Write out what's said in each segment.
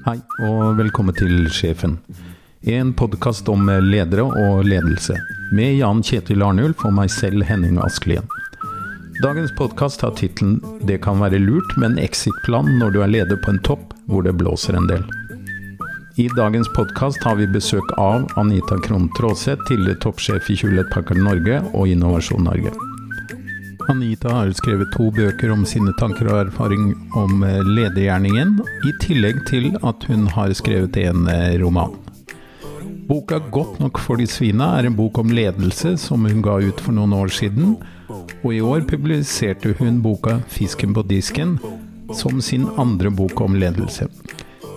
Hei, og velkommen til Sjefen. En podkast om ledere og ledelse. Med Jan Kjetil Arnulf og meg selv, Henning Askelien. Dagens podkast har tittelen 'Det kan være lurt med en exit-plan når du er leder på en topp hvor det blåser en del'. I dagens podkast har vi besøk av Anita Krohn Traaseth, tidligere toppsjef i Hewlett Packard Norge og Innovasjon Norge. Anita har skrevet to bøker om sine tanker og erfaring om eh, ledergjerningen, i tillegg til at hun har skrevet en eh, roman. Boka 'Godt nok for de svina' er en bok om ledelse som hun ga ut for noen år siden, og i år publiserte hun boka 'Fisken på disken' som sin andre bok om ledelse.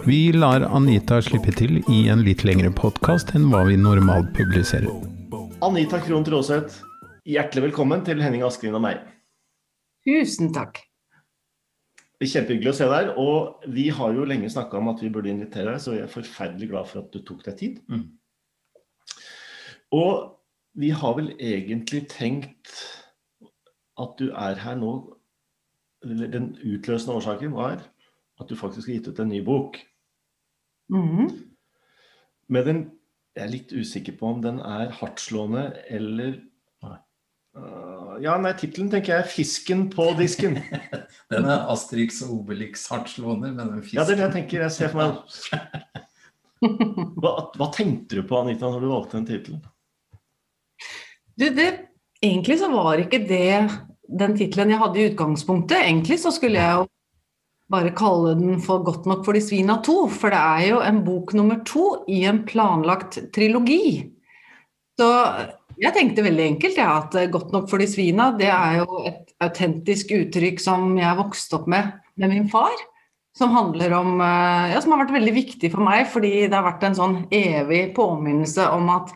Vi lar Anita slippe til i en litt lengre podkast enn hva vi normalt publiserer. Anita Krohn Traaseth, hjertelig velkommen til Henning Askelin og meg. Tusen takk. Det er Kjempehyggelig å se deg. Og vi har jo lenge snakka om at vi burde invitere deg, så jeg er forferdelig glad for at du tok deg tid. Mm. Og vi har vel egentlig tenkt at du er her nå Den utløsende årsaken var at du faktisk har gitt ut en ny bok. Mm. Med den Jeg er litt usikker på om den er hardtslående eller Uh, Ja, nei, tittelen tenker jeg 'Fisken på disken'. Den er Asterix og Obelix hardtslående, men den Ja, det er det jeg tenker. Jeg ser for meg Hva, hva tenkte du på, Anita, når du valgte den tittelen? Du, det, egentlig så var ikke det den tittelen jeg hadde i utgangspunktet. Egentlig så skulle jeg jo bare kalle den for 'Godt nok for de svina to', for det er jo en bok nummer to i en planlagt trilogi. Så jeg tenkte veldig enkelt ja, at 'Godt nok for de svina' det er jo et autentisk uttrykk som jeg vokste opp med med min far. Som handler om eh, Ja, som har vært veldig viktig for meg, fordi det har vært en sånn evig påminnelse om at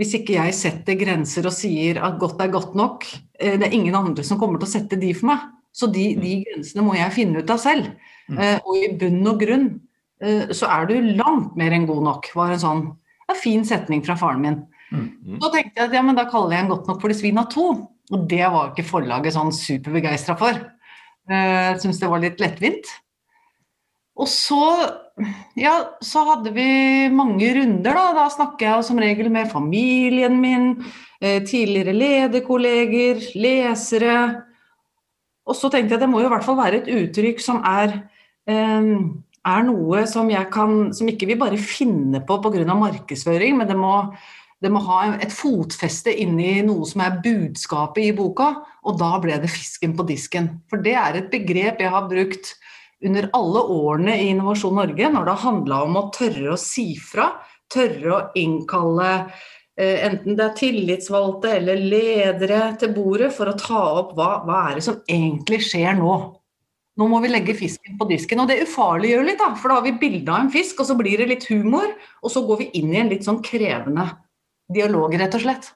hvis ikke jeg setter grenser og sier at godt er godt nok, eh, det er ingen andre som kommer til å sette de for meg. Så de, de grensene må jeg finne ut av selv. Mm. Eh, Og i bunn og grunn eh, så er du langt mer enn god nok, var en sånn en fin setning fra faren min. Mm. Så tenkte jeg at ja, men da kaller jeg en godt nok for de svina to. Og det var ikke forlaget sånn superbegeistra for. Uh, Syns det var litt lettvint. Og så, ja, så hadde vi mange runder, da. Da snakker jeg som regel med familien min, eh, tidligere lederkolleger, lesere. Og så tenkte jeg at det må jo i hvert fall være et uttrykk som er, eh, er noe som jeg kan Som ikke vi bare finner på pga. markedsføring, men det må, det må ha et fotfeste inni noe som er budskapet i boka. Og da ble det 'fisken på disken'. For det er et begrep jeg har brukt under alle årene i Innovasjon Norge, når det har handla om å tørre å si fra, tørre å innkalle eh, enten det er tillitsvalgte eller ledere til bordet for å ta opp hva, hva er det som egentlig skjer nå. Nå må vi legge fisken på disken. Og det ufarliggjør litt, da, for da har vi bilde av en fisk, og så blir det litt humor, og så går vi inn i en litt sånn krevende dialog, rett og slett.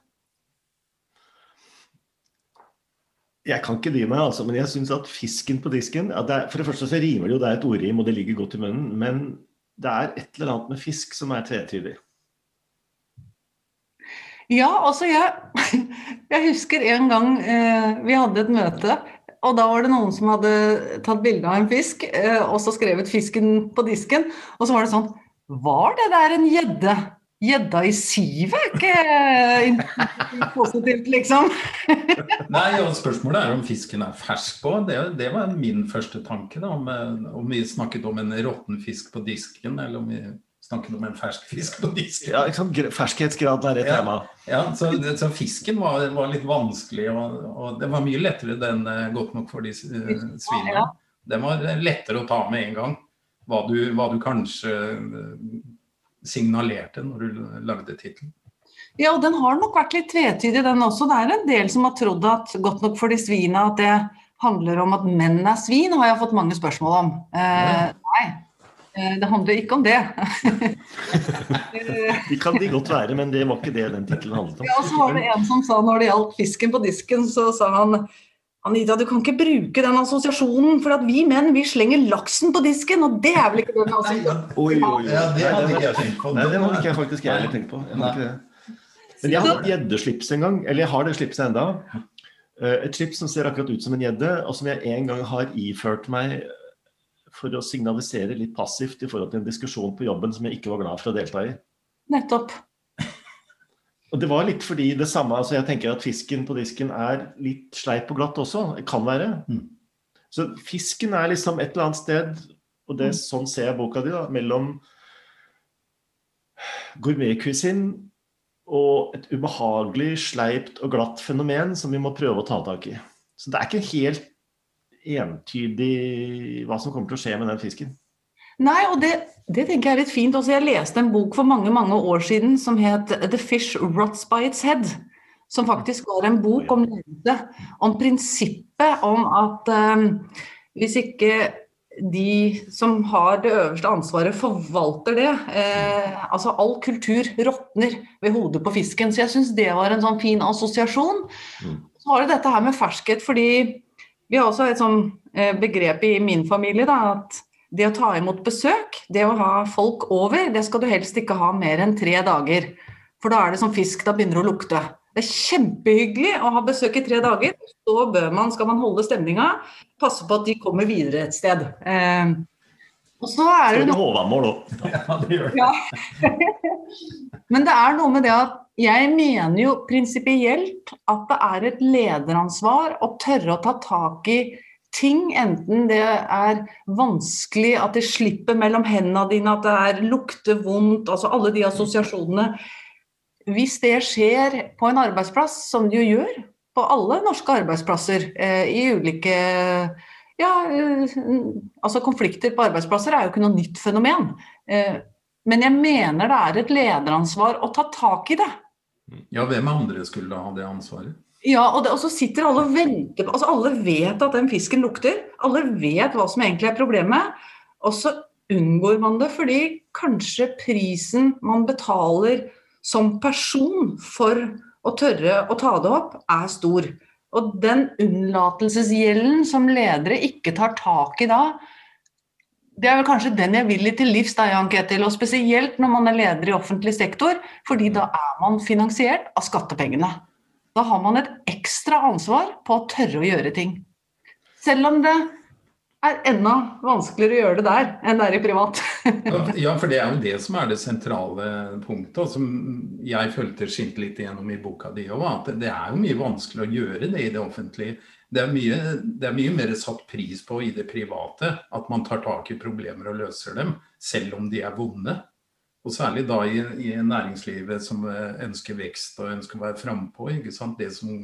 Jeg kan ikke dy meg, altså, men jeg syns at 'fisken på disken' det er, For det første så rimer det jo, det er et ordrim, og det ligger godt i munnen. Men det er et eller annet med fisk som er tvetydig. Ja, altså jeg, jeg husker en gang eh, vi hadde et møte, og da var det noen som hadde tatt bilde av en fisk, eh, og så skrevet 'fisken på disken', og så var det sånn Var det der en gjedde? Gjedda i sivet? Er ikke positivt, liksom? Nei, og Spørsmålet er om fisken er fersk på. Det, det var min første tanke. Da, om, eh, om vi snakket om en råtten fisk på disken, eller om vi snakket om en fersk fisk på disken. Ja, ikke sant? Gre- Ferskhetsgraden er et Ja. tema. Ja, så, så fisken var, var litt vanskelig, og, og det var mye lettere den eh, godt nok for de eh, svinene. Ja. Den var lettere å ta med en gang. Hva du, hva du kanskje signalerte når du lagde tittelen. Ja, og den har nok vært litt tvetydig, den også. Det er en del som har trodd at 'godt nok for de svina' at det handler om at menn er svin, har jeg fått mange spørsmål om. Eh, nei, eh, det handler ikke om det. De kan de godt være, men det var ikke det den tittelen handlet om. ja, og så var det en som sa når det gjaldt fisken på disken, så sa han Anita, du kan ikke bruke den assosiasjonen, for at vi menn vi slenger laksen på disken, og det er vel ikke den assosiasjonen. Oi, oi, oi. Ja, det hadde ikke jeg tenkt på. Nei, det hadde ikke jeg faktisk heller tenkt på. Jeg hadde ikke det. Men jeg hadde et gjeddeslips en gang. Eller jeg har det slipset enda. Eh, Et slips som ser akkurat ut som en gjedde, og som jeg en gang har iført meg for å signalisere litt passivt i forhold til en diskusjon på jobben som jeg ikke var glad for å delta i. Nettopp. Og det var litt fordi det samme altså Jeg tenker at fisken på disken er litt sleip og glatt også. Det kan være. Mm. Så fisken er liksom et eller annet sted, og det sånn ser jeg boka di, da, mellom gourmetcuisine og et ubehagelig, sleipt og glatt fenomen som vi må prøve å ta tak i. Så det er ikke helt entydig hva som kommer til å skje med den fisken. Nei, og det, det tenker jeg er litt fint. Også jeg leste en bok for mange mange år siden som het 'The Fish Rots by Its Head'. Som faktisk var en bok om ledelse. Om prinsippet om at um, hvis ikke de som har det øverste ansvaret, forvalter det. Eh, altså all kultur råtner ved hodet på fisken. Så jeg syns det var en sånn fin assosiasjon. Mm. Så har du dette her med ferskhet, fordi vi har også et sånn eh, begrep i min familie da, at det å ta imot besøk, det å ha folk over, det skal du helst ikke ha mer enn tre dager. For da er det som fisk, da begynner det å lukte. Det er kjempehyggelig å ha besøk i tre dager. Så bør man, skal man holde stemninga, passe på at de kommer videre et sted. Eh, og så er det noe Ja, det gjør det. ja. Men det er noe med det at jeg mener jo prinsipielt at det er et lederansvar å tørre å ta tak i ting, enten det er vanskelig, at det slipper mellom hendene dine, at det er lukter vondt, altså alle de assosiasjonene. Hvis det skjer på en arbeidsplass, som det jo gjør på alle norske arbeidsplasser eh, i ulike ja, eh, altså konflikter på arbeidsplasser er jo ikke noe nytt fenomen. Eh, men jeg mener det er et lederansvar å ta tak i det. Ja, hvem andre skulle da ha det ansvaret? Ja, og, det, og så sitter alle og venter på altså Alle vet at den fisken lukter. Alle vet hva som egentlig er problemet. Og så unngår man det fordi kanskje prisen man betaler som person for å tørre å ta det opp, er stor. Og den unnlatelsesgjelden som ledere ikke tar tak i da, det er vel kanskje den jeg vil litt til livs, da, Jan Ketil. Og spesielt når man er leder i offentlig sektor, fordi da er man finansiert av skattepengene. Da har man et ekstra ansvar på å tørre å gjøre ting. Selv om det er enda vanskeligere å gjøre det der enn det er i privat. Ja, for det er jo det som er det sentrale punktet, som jeg følte skinte litt igjennom i boka di òg, at det er jo mye vanskelig å gjøre det i det offentlige. Det er, mye, det er mye mer satt pris på i det private at man tar tak i problemer og løser dem, selv om de er vonde. Og særlig da i, i næringslivet som eh, ønsker vekst og ønsker å være frampå. Det som,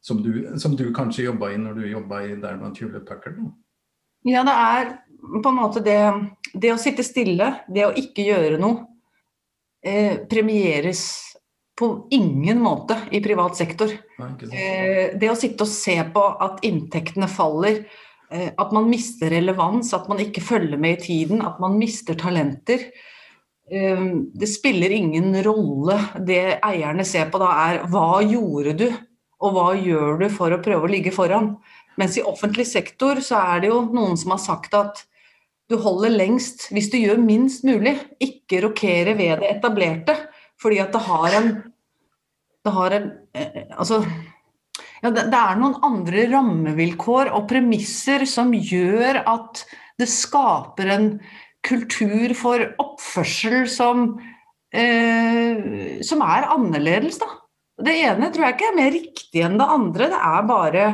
som, du, som du kanskje jobba i når du jobba i der Hewlett Packard. Ja, det er på en måte det Det å sitte stille, det å ikke gjøre noe, eh, premieres på ingen måte i privat sektor. Eh, det å sitte og se på at inntektene faller, eh, at man mister relevans, at man ikke følger med i tiden, at man mister talenter. Eh, det spiller ingen rolle. Det eierne ser på da er hva gjorde du, og hva gjør du for å prøve å ligge foran. Mens i offentlig sektor så er det jo noen som har sagt at du holder lengst hvis du gjør minst mulig. Ikke rokere ved det etablerte. Fordi at det har en Det har en eh, Altså ja, det, det er noen andre rammevilkår og premisser som gjør at det skaper en kultur for oppførsel som, eh, som er annerledes, da. Det ene tror jeg ikke er mer riktig enn det andre. Det er bare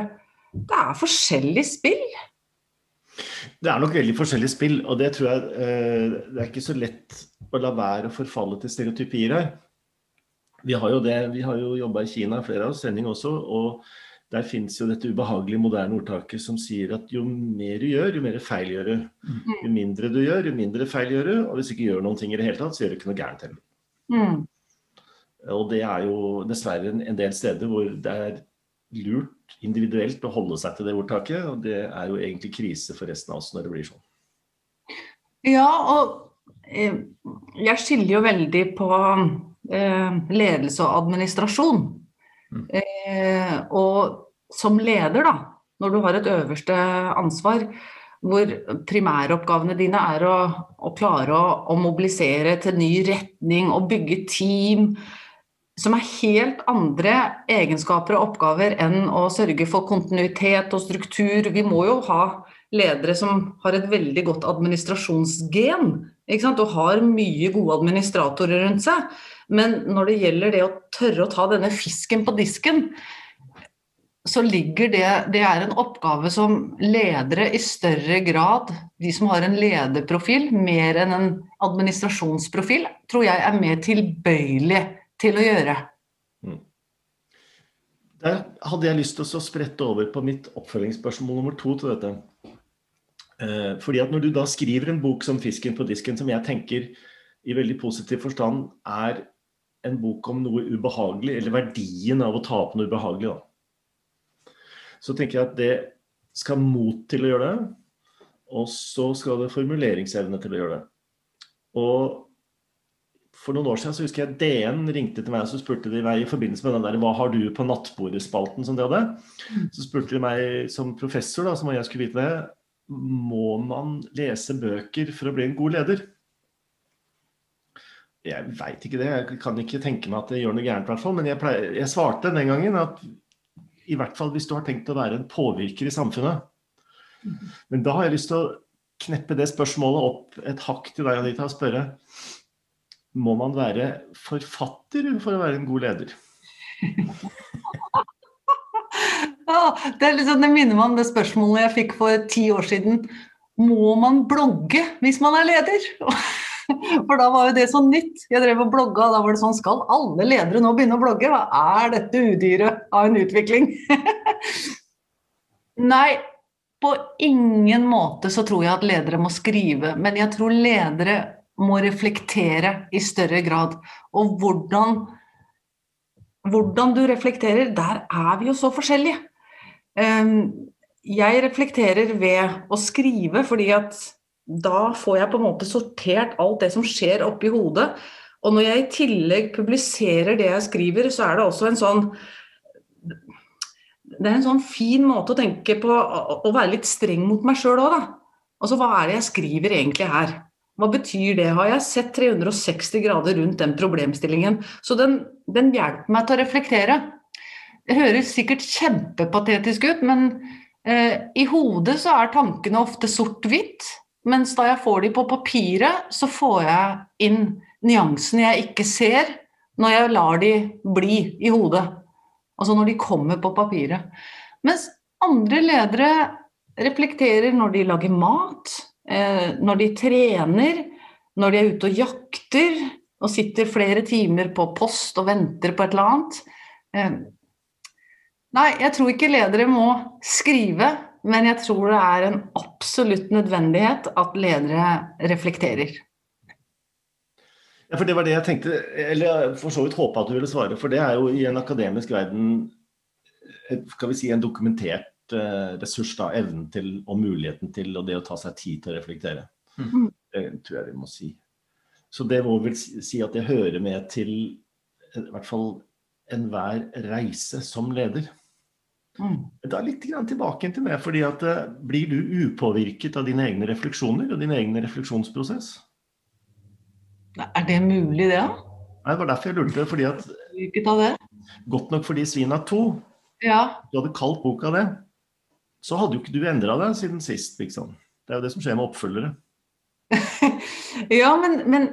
Det er forskjellig spill. Det er nok veldig forskjellig spill, og det tror jeg eh, Det er ikke så lett å la være å forfalle til stereotypier her. Vi har jo det, vi har jo jobba i Kina, flere av oss, sending også, og der fins jo dette ubehagelige moderne ordtaket som sier at jo mer du gjør, jo mer feil gjør du. Jo mindre du gjør, jo mindre feil gjør du, og hvis du ikke gjør noen ting i det hele tatt, så gjør du ikke noe gærent heller. Mm. Og det er jo dessverre en, en del steder hvor det er lurt individuelt å holde seg til det ordtaket, og det er jo egentlig krise for resten av oss når det blir sånn. Ja, og eh, jeg skiller jo veldig på eh, ledelse og administrasjon. Mm. Eh, og som leder, da, når du har et øverste ansvar, hvor primæroppgavene dine er å, å klare å, å mobilisere til ny retning og bygge team, som er helt andre egenskaper og oppgaver enn å sørge for kontinuitet og struktur. Vi må jo ha ledere som har et veldig godt administrasjonsgen. Og har mye gode administratorer rundt seg. Men når det gjelder det å tørre å ta denne fisken på disken, så ligger det Det er en oppgave som ledere i større grad, de som har en lederprofil mer enn en administrasjonsprofil, tror jeg er mer tilbøyelig til å gjøre. Mm. Der hadde jeg lyst til å sprette over på mitt oppfølgingsspørsmål nummer to til dette. Eh, fordi at når du da skriver en bok som 'Fisken på disken', som jeg tenker i veldig positiv forstand er en bok om noe ubehagelig, eller verdien av å ta opp noe ubehagelig, da så tenker jeg at det skal mot til å gjøre det. Og så skal det formuleringsevne til å gjøre det. Og for noen år siden så husker jeg DN ringte til meg og så spurte de meg i forbindelse med den der 'Hva har du på nattbordet?'-spalten som de hadde. Så spurte de meg som professor, da, som jeg skulle vite det, må man lese bøker for å bli en god leder? Jeg veit ikke det, jeg kan ikke tenke meg at det gjør noe gærent, i hvert fall. Men jeg, pleier, jeg svarte den gangen at i hvert fall hvis du har tenkt å være en påvirker i samfunnet. Men da har jeg lyst til å kneppe det spørsmålet opp et hakk til deg, Anita, og spørre må man være forfatter for å være en god leder? det, liksom, det, minner meg om det spørsmålet jeg fikk for ti år siden. Må man blogge hvis man er leder? For da var jo det så nytt. Jeg drev og blogga, og da var det sånn Skal alle ledere nå begynne å blogge? Hva er dette udyret av en utvikling? Nei, på ingen måte så tror jeg at ledere må skrive. Men jeg tror ledere må reflektere i større grad. Og hvordan, hvordan du reflekterer, der er vi jo så forskjellige. Ehm, jeg reflekterer ved å skrive fordi at da får jeg på en måte sortert alt det som skjer oppi hodet. Og når jeg i tillegg publiserer det jeg skriver, så er det også en sånn Det er en sånn fin måte å tenke på å være litt streng mot meg sjøl òg, da. Altså hva er det jeg skriver egentlig her? Hva betyr det? Har jeg sett 360 grader rundt den problemstillingen? Så den, den hjelper meg til å reflektere. Det høres sikkert kjempepatetisk ut, men eh, i hodet så er tankene ofte sort-hvitt. Mens da jeg får de på papiret, så får jeg inn nyansene jeg ikke ser når jeg lar de bli i hodet. Altså når de kommer på papiret. Mens andre ledere reflekterer når de lager mat, eh, når de trener, når de er ute og jakter og sitter flere timer på post og venter på et eller annet. Eh, nei, jeg tror ikke ledere må skrive, men jeg tror det er en absolutt nødvendighet at ledere reflekterer. Ja, for Det var det jeg tenkte, eller for så vidt håpa at du ville svare. For det er jo i en akademisk verden skal vi si, en dokumentert eh, ressurs. da, Evnen til og muligheten til og det å ta seg tid til å reflektere. Mm. Det tror jeg vi må si. Så det må vel si at det hører med til i hvert fall enhver reise som leder. Mm. Da litt tilbake til det. fordi at eh, Blir du upåvirket av dine egne refleksjoner og din egen refleksjonsprosess? Er det mulig, det? da? Nei, Det var derfor jeg lurte. fordi at Godt nok fordi Svina 2 ja. Du hadde kalt boka det. Så hadde jo ikke du endra deg siden sist. Liksom. Det er jo det som skjer med oppfølgere. ja, men, men,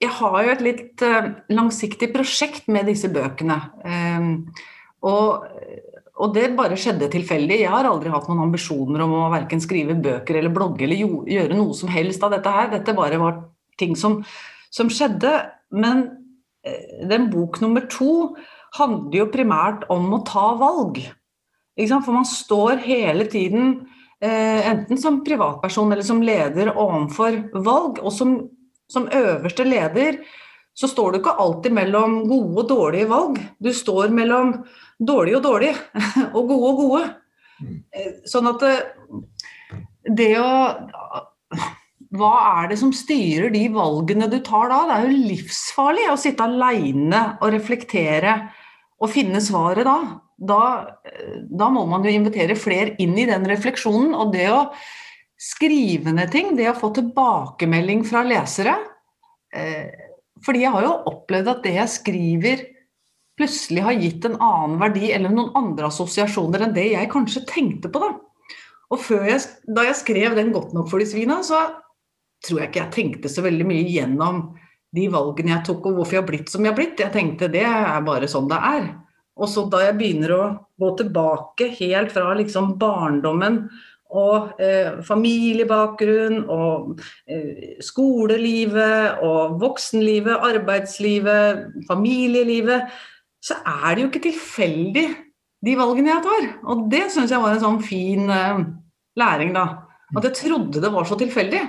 jeg har jo et litt uh, langsiktig prosjekt med disse bøkene. Um, og og det bare skjedde tilfeldig. Jeg har aldri hatt noen ambisjoner om å verken skrive bøker eller blogge eller gjøre noe som helst av dette her. Dette bare var ting som, som skjedde. Men eh, den bok nummer to handler jo primært om å ta valg. For man står hele tiden, eh, enten som privatperson eller som leder, overfor valg. Og som, som øverste leder så står du ikke alltid mellom gode og dårlige valg. Du står mellom dårlige og dårlige, og gode og gode. Mm. Eh, sånn at eh, det å Hva er det som styrer de valgene du tar da? Det er jo livsfarlig å sitte aleine og reflektere og finne svaret da. da. Da må man jo invitere flere inn i den refleksjonen. Og det å skrive ned ting, det å få tilbakemelding fra lesere eh, fordi jeg har jo opplevd at det jeg skriver plutselig har gitt en annen verdi eller noen andre assosiasjoner enn det jeg kanskje tenkte på. da. Og jeg, da jeg skrev den godt nok for de svina, så tror jeg ikke jeg tenkte så veldig mye gjennom de valgene jeg tok, og hvorfor jeg har blitt som jeg har blitt. Jeg tenkte det er bare sånn det er. Og så da jeg begynner å gå tilbake helt fra liksom barndommen og eh, familiebakgrunn og eh, skolelivet og voksenlivet, arbeidslivet, familielivet, så er det jo ikke tilfeldig de valgene jeg tar. Og det syns jeg var en sånn fin eh, læring, da. At jeg trodde det var så tilfeldig.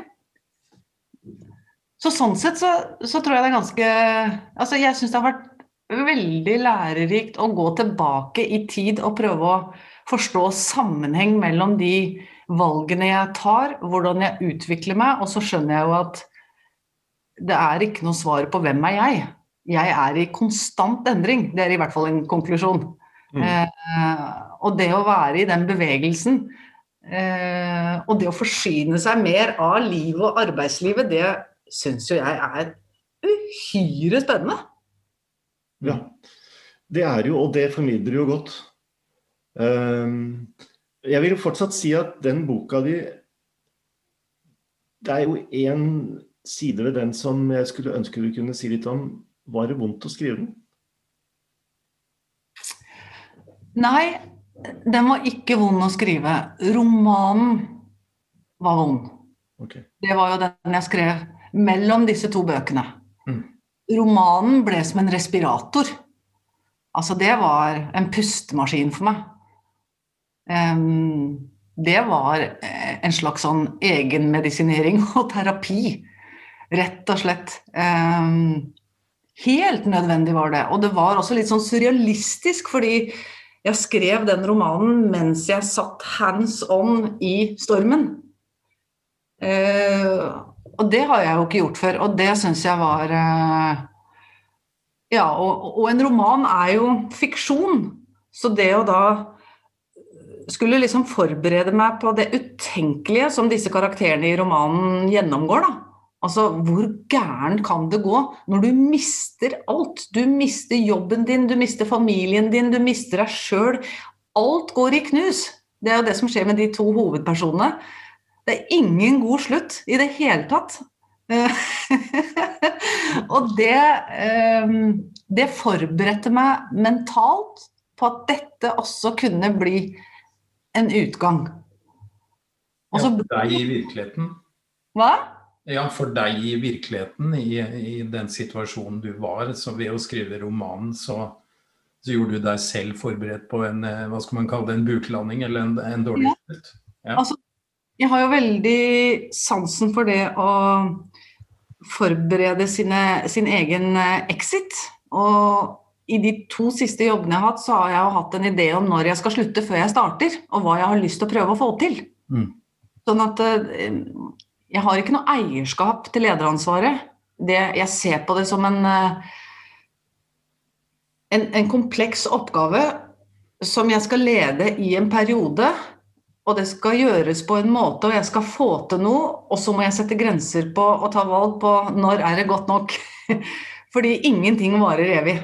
Så sånn sett så, så tror jeg det er ganske Altså jeg syns det har vært veldig lærerikt å gå tilbake i tid og prøve å forstå sammenheng mellom de valgene jeg tar, hvordan jeg utvikler meg, og så skjønner jeg jo at det er ikke noe svar på hvem er jeg. Jeg er i konstant endring. Det er i hvert fall en konklusjon. Mm. Eh, og det å være i den bevegelsen, eh, og det å forsyne seg mer av livet og arbeidslivet, det syns jo jeg er uhyre spennende. Ja. Det er jo, og det formidler jo godt. Um, jeg vil jo fortsatt si at den boka di Det er jo én side ved den som jeg skulle ønske du kunne si litt om. Var det vondt å skrive den? Nei, den var ikke vond å skrive. Romanen var vond. Okay. Det var jo den jeg skrev mellom disse to bøkene. Mm. Romanen ble som en respirator. Altså, det var en pustemaskin for meg. Um, det var eh, en slags sånn egenmedisinering og terapi. Rett og slett. Um, helt nødvendig var det. Og det var også litt sånn surrealistisk, fordi jeg skrev den romanen mens jeg satt hands on i stormen. Eh, og det har jeg jo ikke gjort før, og det syns jeg var eh, Ja, og, og, en roman er jo fiksjon, så det å da skulle liksom forberede meg på det utenkelige som disse karakterene i romanen gjennomgår, da. Altså, hvor gæren kan det gå når du mister alt? Du mister jobben din, du mister familien din, du mister deg sjøl. Alt går i knus. Det er jo det som skjer med de to hovedpersonene. Det er ingen god slutt i det hele tatt. og det, ehm, det forberedte meg mentalt på at dette også kunne bli en utgang. Også, ja, for deg i virkeligheten? Hva? Ja, for deg i virkeligheten, i, i den situasjonen du var, så ved å skrive romanen, så, så, gjorde du deg selv forberedt på en eh, hva skal man kalle det, en buklanding eller en, en dårlig slutt? Ja. Altså, jeg har jo veldig sansen for det å forberede sine, sin egen eh, exit. Og i de to siste jobbene jeg har hatt, så har jeg hatt en idé om når jeg skal slutte før jeg starter, og hva jeg har lyst til å prøve å få til. Mm. Sånn at eh, jeg har ikke noe eierskap til lederansvaret. Det, jeg ser på det som en, eh, en, en kompleks oppgave som jeg skal lede i en periode. Og det skal gjøres på en måte, og jeg skal få til noe. Og så må jeg sette grenser på og ta valg på når er det godt nok. Fordi ingenting varer evig.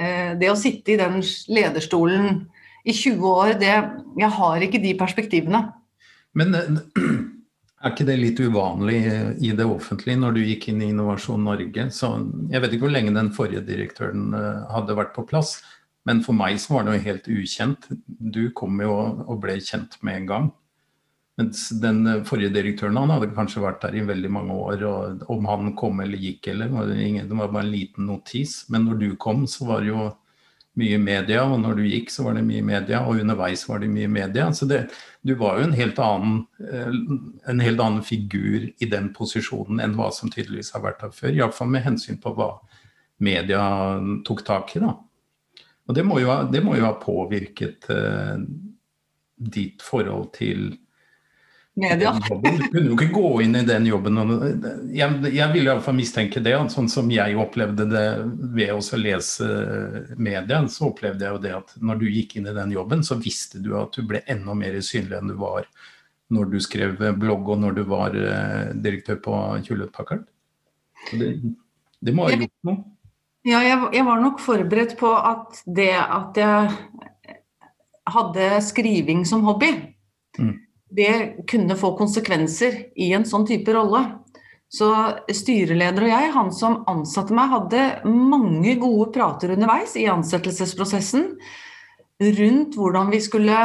Eh, det å sitte i den lederstolen i 20 år, det, jeg har ikke de perspektivene. Men eh, er ikke det litt uvanlig i det offentlige når du gikk inn i Innovasjon Norge? Så jeg vet ikke hvor lenge den forrige direktøren eh, hadde vært på plass, men for meg så var det jo helt ukjent. Du kom jo og ble kjent med en gang. Mens den forrige direktøren han hadde kanskje vært der i veldig mange år. og Om han kom eller gikk eller, var det, ingen, det var bare en liten notis. Men når du kom, så var det jo mye media, og når du gikk, så var det mye media. Og underveis var det mye media. Så det, du var jo en helt, annen, eh, en helt annen figur i den posisjonen enn hva som tydeligvis har vært der før. Iallfall med hensyn på hva media tok tak i. da. Og det må jo, det må jo ha påvirket eh, ditt forhold til media. Du kunne jo ikke gå inn i den jobben. Jeg, jeg vil iallfall mistenke det. Sånn som jeg opplevde det ved å lese media, så opplevde jeg jo det at når du gikk inn i den jobben, så visste du at du ble enda mer synlig enn du var når du skrev blogg og når du var eh, direktør på Hewlett Packard. Det, det, må ha gjort noe? Ja, jeg, jeg var nok forberedt på at det at jeg hadde skriving som hobby, mm det kunne få konsekvenser i en sånn type rolle. Så styreleder og jeg, han som ansatte meg, hadde mange gode prater underveis i ansettelsesprosessen rundt hvordan vi skulle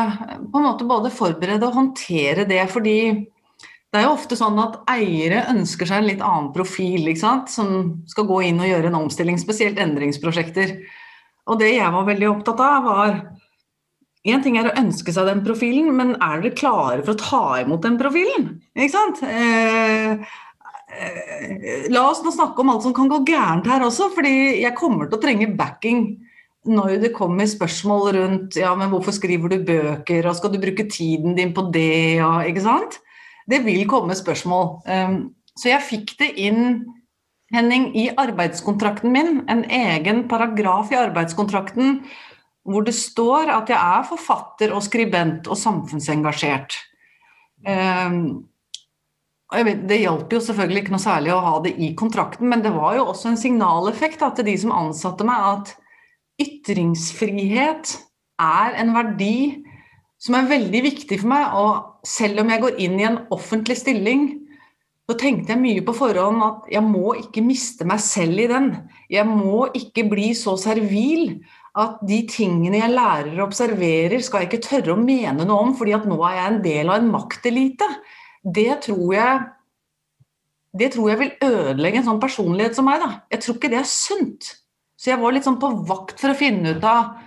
på en måte både forberede og håndtere det. Fordi det er jo ofte sånn at eiere ønsker seg en litt annen profil, som skal gå inn og gjøre en omstilling, spesielt endringsprosjekter. Og det jeg var veldig opptatt av, var Én ting er å ønske seg den profilen, men er dere klare for å ta imot den profilen? Ikke sant? Eh, eh, la oss nå snakke om alt som kan gå gærent her også, fordi jeg kommer til å trenge backing når det kommer spørsmål rundt ja, men hvorfor skriver du bøker, og skal du bruke tiden din på det, og, ikke sant? Det vil komme spørsmål. Um, så jeg fikk det inn, Henning, i arbeidskontrakten min, en egen paragraf i arbeidskontrakten hvor det står at jeg er forfatter og skribent og samfunnsengasjert. Vet, det hjalp jo selvfølgelig ikke noe særlig å ha det i kontrakten, men det var jo også en signaleffekt da, til de som ansatte meg, at ytringsfrihet er en verdi som er veldig viktig for meg. Og selv om jeg går inn i en offentlig stilling, så tenkte jeg mye på forhånd at jeg må ikke miste meg selv i den. Jeg må ikke bli så servil at de tingene jeg lærer og observerer, skal jeg ikke tørre å mene noe om, fordi at nå er jeg en del av en maktelite. Det tror jeg det tror jeg vil ødelegge en sånn personlighet som meg. da. Jeg tror ikke det er sunt. Så jeg var litt sånn på vakt for å finne ut av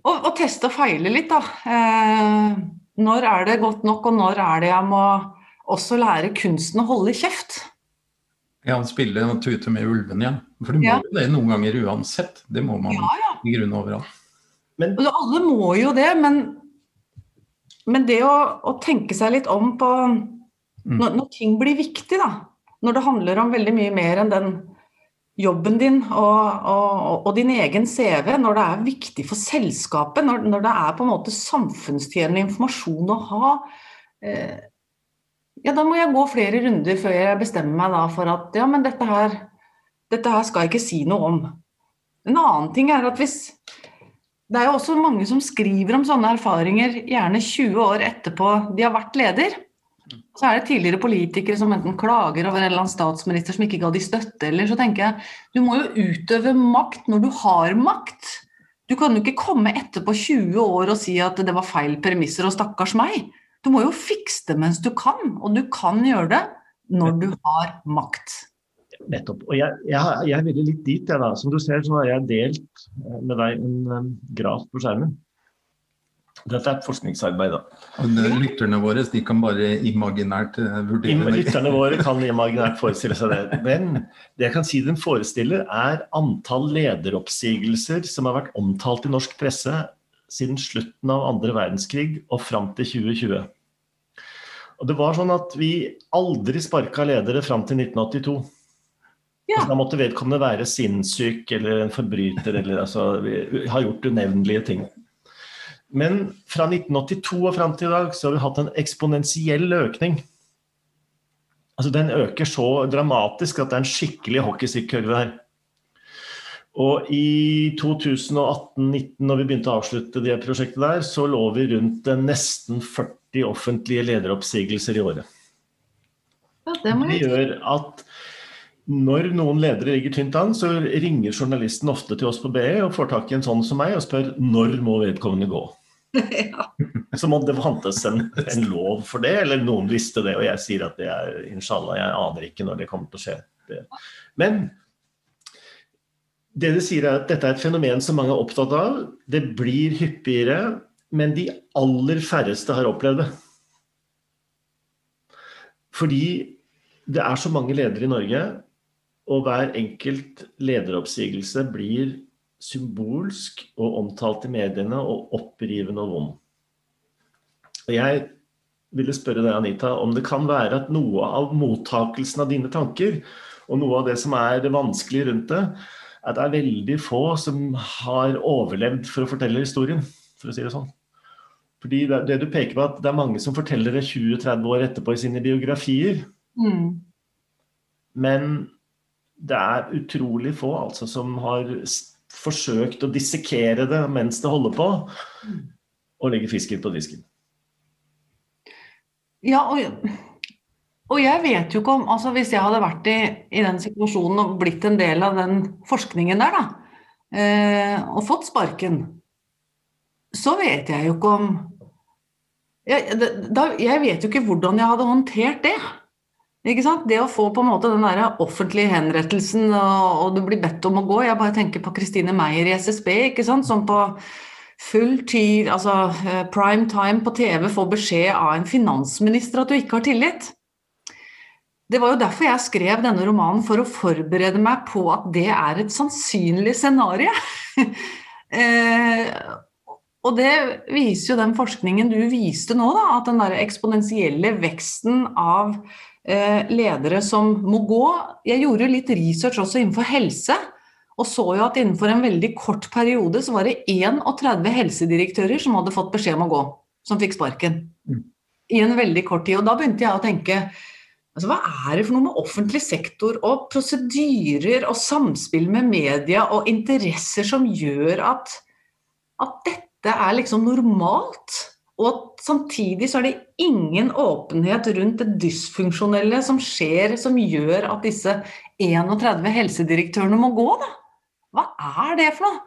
Og, og teste og feile litt, da. Eh, når er det godt nok, og når er det jeg må også lære kunsten å holde kjeft? Ja, spille og tute med ulven igjen. For du må jo det noen ganger uansett. Det må man ja, ja. i grunnen overalt. Men, alle må jo det, men, men det å, å, tenke seg litt om på mm. når, når, ting blir viktig, da. Når det handler om veldig mye mer enn den jobben din og, og, og, din egen CV, når det er viktig for selskapet, når, når det er på en måte samfunnstjenlig informasjon å ha, eh, ja, da må jeg gå flere runder før jeg bestemmer meg da for at ja, men dette her, dette her skal jeg ikke si noe om. En annen ting er at hvis Det er jo også mange som skriver om sånne erfaringer gjerne 20 år etterpå de har vært leder. Så er det tidligere politikere som enten klager over en eller annen statsminister som ikke ga de støtte, eller så tenker jeg du må jo utøve makt når du har makt. Du kan jo ikke komme etterpå 20 år og si at det var feil premisser og stakkars meg. Du må jo fikse det mens du kan, og du kan gjøre det når du har makt. Nettopp. Og jeg, jeg, jeg ville litt dit, jeg da. Som du ser, så har jeg delt med deg en um, graf på skjermen. Dette er et forskningsarbeid, da. Lytterne våre de kan bare imaginært eh, vurdere det. Lytterne våre kan imaginært forestille seg det. Men det jeg kan si den forestiller, er antall lederoppsigelser som har vært omtalt i norsk presse siden slutten av andre verdenskrig og fram til 2020. Og det var sånn at vi aldri sparka ledere fram til 1982. Ja. Altså, da måtte vedkommende være sinnssyk eller en forbryter eller altså, vi har gjort unevnelige ting. Men fra 1982 og fram til i dag så har vi hatt en eksponentiell økning. Altså Den øker så dramatisk at det er en skikkelig hockeystikkkurve her. Og i 2018-2019, når vi begynte å avslutte det prosjektet der, så lå vi rundt nesten 40 offentlige lederoppsigelser i året. Ja, det, det gjør at når noen ledere ligger tynt an, så ringer journalisten ofte til oss på BE og får tak i en sånn som meg og spør når må vedkommende gå. ja. Så må det fantes en, en, lov for det, eller noen visste det, og jeg sier at det er inshallah, jeg aner ikke når det kommer til å skje. Det. Men det du sier er at dette er et fenomen som mange er opptatt av. Det blir hyppigere, men de aller færreste har opplevd det. Fordi det er så mange ledere i Norge, og hver enkelt lederoppsigelse blir symbolsk og omtalt i mediene og opprivende og vond. Og jeg ville spørre deg, Anita, om det kan være at noe av mottakelsen av dine tanker, og noe av det som er det vanskelige rundt det, at det er veldig få som har overlevd for å fortelle historien, for å si det sånn. Fordi det, det du peker på, at det er mange som forteller det 20-30 år etterpå i sine biografier. Mm. Men det er utrolig få altså, som har forsøkt å dissekere det mens det holder på, og legge fisken på disken. Ja, og, og jeg vet jo ikke om altså Hvis jeg hadde vært i, i den situasjonen og blitt en del av den forskningen der, da, eh, og fått sparken, så vet jeg jo ikke om jeg, da, jeg vet jo ikke hvordan jeg hadde håndtert det. Ikke sant? Det å få på en måte den der offentlige henrettelsen, og, og, du blir bedt om å gå Jeg bare tenker på Kristine Meyer i SSB, ikke sant? som på full tid, altså eh, prime time på TV får beskjed av en finansminister at du ikke har tillit. Det var jo derfor jeg skrev denne romanen, for å forberede meg på at det er et sannsynlig scenario. eh, og det viser jo den forskningen du viste nå, da, at den der eksponentielle veksten av eh, ledere som må gå Jeg gjorde litt research også innenfor helse, og så jo at innenfor en veldig kort periode så var det 31 helsedirektører som hadde fått beskjed om å gå, som fikk sparken. Mm. I en veldig kort tid. Og da begynte jeg å tenke altså hva er det for noe med offentlig sektor og prosedyrer og samspill med media og interesser som gjør at, at dette er liksom normalt. Og samtidig så er det ingen åpenhet rundt det dysfunksjonelle som skjer, som gjør at disse 31 helsedirektørene må gå, da. Hva er det for noe?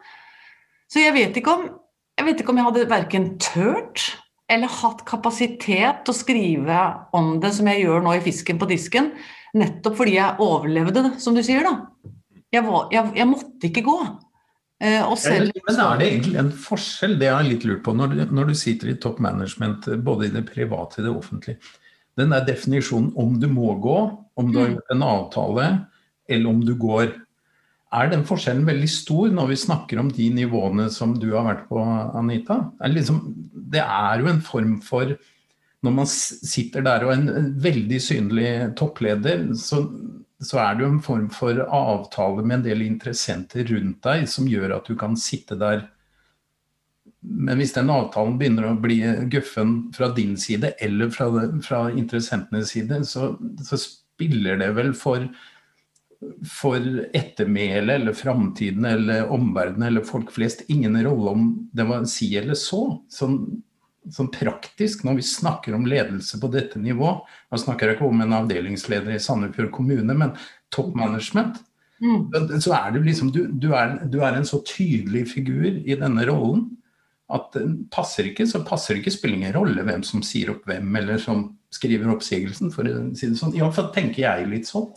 Så jeg vet ikke om jeg, vet ikke om jeg hadde verken turt eller hatt kapasitet til å skrive om det som jeg gjør nå i Fisken på disken, nettopp fordi jeg overlevde det, som du sier, da. Jeg, var, jeg, jeg måtte ikke gå. Eh, selv... Men er det egentlig en forskjell, det har jeg litt lurt på, når, når du sitter i top management, både i det private og det offentlige. Den der definisjonen om du må gå, om du har mm. gjort en avtale, eller om du går. Er den forskjellen veldig stor når vi snakker om de nivåene som du har vært på, Anita? Er det, liksom, det er jo en form for Når man sitter der og er en veldig synlig toppleder, så så er det jo en form for avtale med en del interessenter rundt deg som gjør at du kan sitte der. Men hvis den avtalen begynner å bli guffen fra din side eller fra, fra interessentenes side, så, så, spiller det vel for, for ettermælet eller framtiden eller omverdenen eller folk flest ingen rolle om det var si eller så. Sånn, sånn praktisk når vi snakker om ledelse på dette nivå Nå snakker jeg ikke om en avdelingsleder i Sandefjord kommune, men toppmanagement. Mm. Så er det liksom, du, du, er, du, er, en så tydelig figur i denne rollen at passer ikke, så passer ikke spiller ingen rolle hvem som sier opp hvem, eller som skriver oppsigelsen, for å si det sånn. Iallfall tenker jeg litt sånn.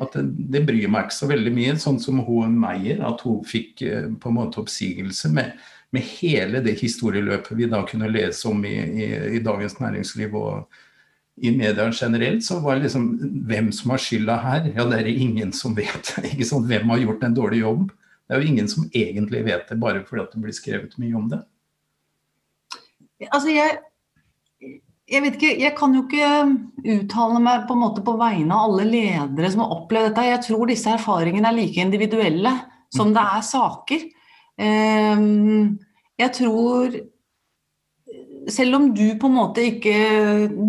At det, det, bryr meg ikke så veldig mye, sånn som hun Meyer, at hun fikk eh, på en måte oppsigelse med med hele det historieløpet vi da kunne lese om i, i, i Dagens Næringsliv og i media generelt, så var det liksom hvem som har skylda her? Ja, det er det ingen som vet. ikke sånn, Hvem har gjort en dårlig jobb? Det er jo ingen som egentlig vet det, bare fordi det blir skrevet mye om det. Altså, jeg, jeg vet ikke, jeg kan jo ikke uttale meg på en måte på vegne av alle ledere som har opplevd dette. Jeg tror disse erfaringene er like individuelle som det er saker. Ehm, jeg tror selv om du på en måte ikke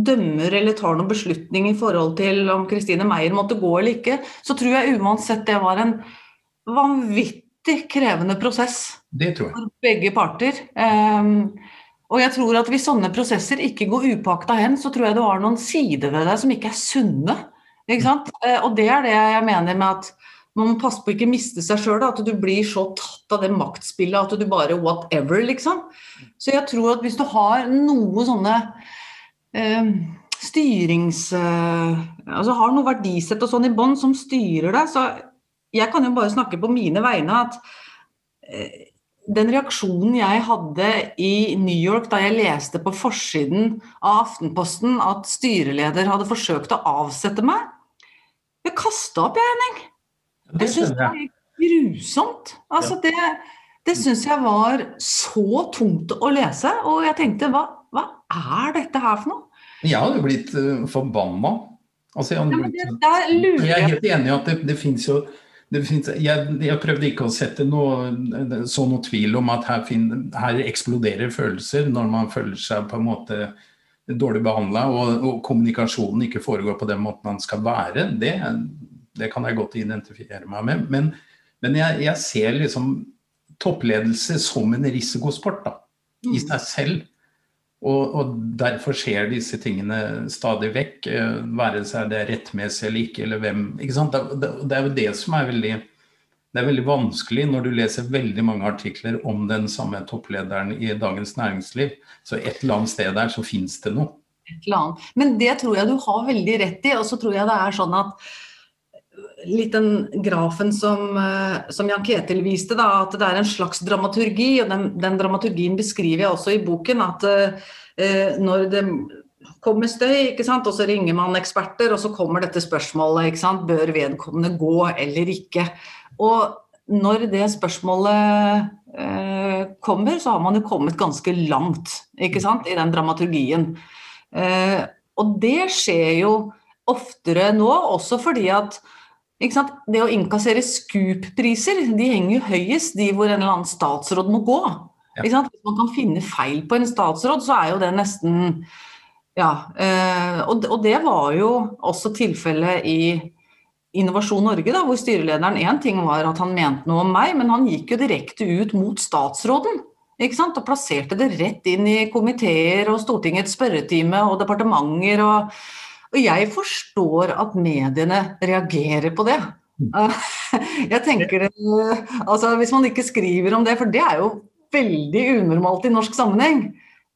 dømmer eller tar noen beslutning i forhold til om Kristine Meyer måtte gå eller ikke, så tror jeg uansett det var en vanvittig krevende prosess det tror jeg. for begge parter. Um, og jeg tror at hvis sånne prosesser ikke går upakta hen, så tror jeg du har noen sider ved deg som ikke er sunne. Ikke? Uh, og det er det jeg mener med at man må passe på å ikke miste seg sjøl. At du blir så tatt av det maktspillet at du bare whatever, liksom. Så jeg tror at hvis du har noe sånne eh, styrings... Eh, altså har noe verdisett og sånn i bånn som styrer deg, så jeg kan jo bare snakke på mine vegne at eh, den reaksjonen jeg hadde i New York da jeg leste på forsiden av Aftenposten at styreleder hadde forsøkt å avsette meg Jeg kasta opp, jeg, Henning. Jeg syns det er grusomt. Altså, det det syns jeg var så tungt å lese, og jeg tenkte hva, hva er dette her for noe? Jeg hadde blitt uh, forbanna. Altså, jeg, blitt, jeg, er helt enig i at det, det fins jo finnes, jeg, jeg, prøvde ikke å sette noe, så noe tvil om at her, fin, her, eksploderer følelser når man føler seg på en måte dårlig behandla, og, og, kommunikasjonen ikke foregår på den måten man skal være. Det, det kan jeg godt identifisere meg med. Men, men jeg, jeg, ser liksom toppledelse som en risikosport da, i mm. seg selv. Og, og, derfor skjer disse tingene stadig vekk, eh, være seg det rettmessig eller ikke, eller hvem. Ikke sant? Det, det, er jo det som er veldig det er veldig vanskelig når du leser veldig mange artikler om den samme topplederen i Dagens Næringsliv. Så et eller annet sted der så fins det noe. Men det tror jeg du har veldig rett i. Og så tror jeg det er sånn at litt den grafen som, eh, som Jan Ketil viste, da, at det er en slags dramaturgi. og Den, den dramaturgien beskriver jeg også i boken. At eh, når det kommer støy, ikke sant? og så ringer man eksperter, og så kommer dette spørsmålet. ikke sant? Bør vedkommende gå eller ikke? Og når det spørsmålet eh, kommer, så har man jo kommet ganske langt ikke sant? i den dramaturgien. Eh, og det skjer jo oftere nå, også fordi at det å innkassere Scoop-priser, de henger jo høyest de hvor en eller annen statsråd må gå. Hvis man kan finne feil på en statsråd, så er jo det nesten Ja. Eh, og, det var jo også tilfellet i Innovasjon Norge, da, hvor styrelederen én ting var at han mente noe om meg, men han gikk jo direkte ut mot statsråden. Ikke sant? Og plasserte det rett inn i komiteer og Stortingets spørretime og departementer. og og jeg forstår at mediene reagerer på det. Jeg tenker altså Hvis man ikke skriver om det, for det er jo veldig unormalt i norsk sammenheng.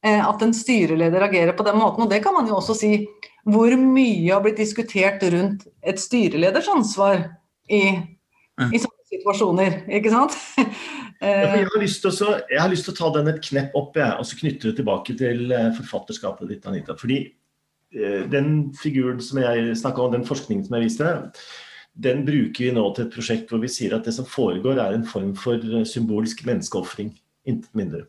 Eh, at en styreleder agerer på den måten. Og det kan man jo også si hvor mye har blitt diskutert rundt et styreleders ansvar i, i sånne situasjoner, ikke sant? Jeg har, å, jeg har lyst til å ta den et knepp opp jeg, og så knytte det tilbake til eh, forfatterskapet ditt, Anita. Fordi den figuren som jeg snakka om, den forskningen som jeg viste, den bruker vi nå til et prosjekt hvor vi sier at det som foregår, er en form for eh, symbolsk menneskeofring. Intet mindre.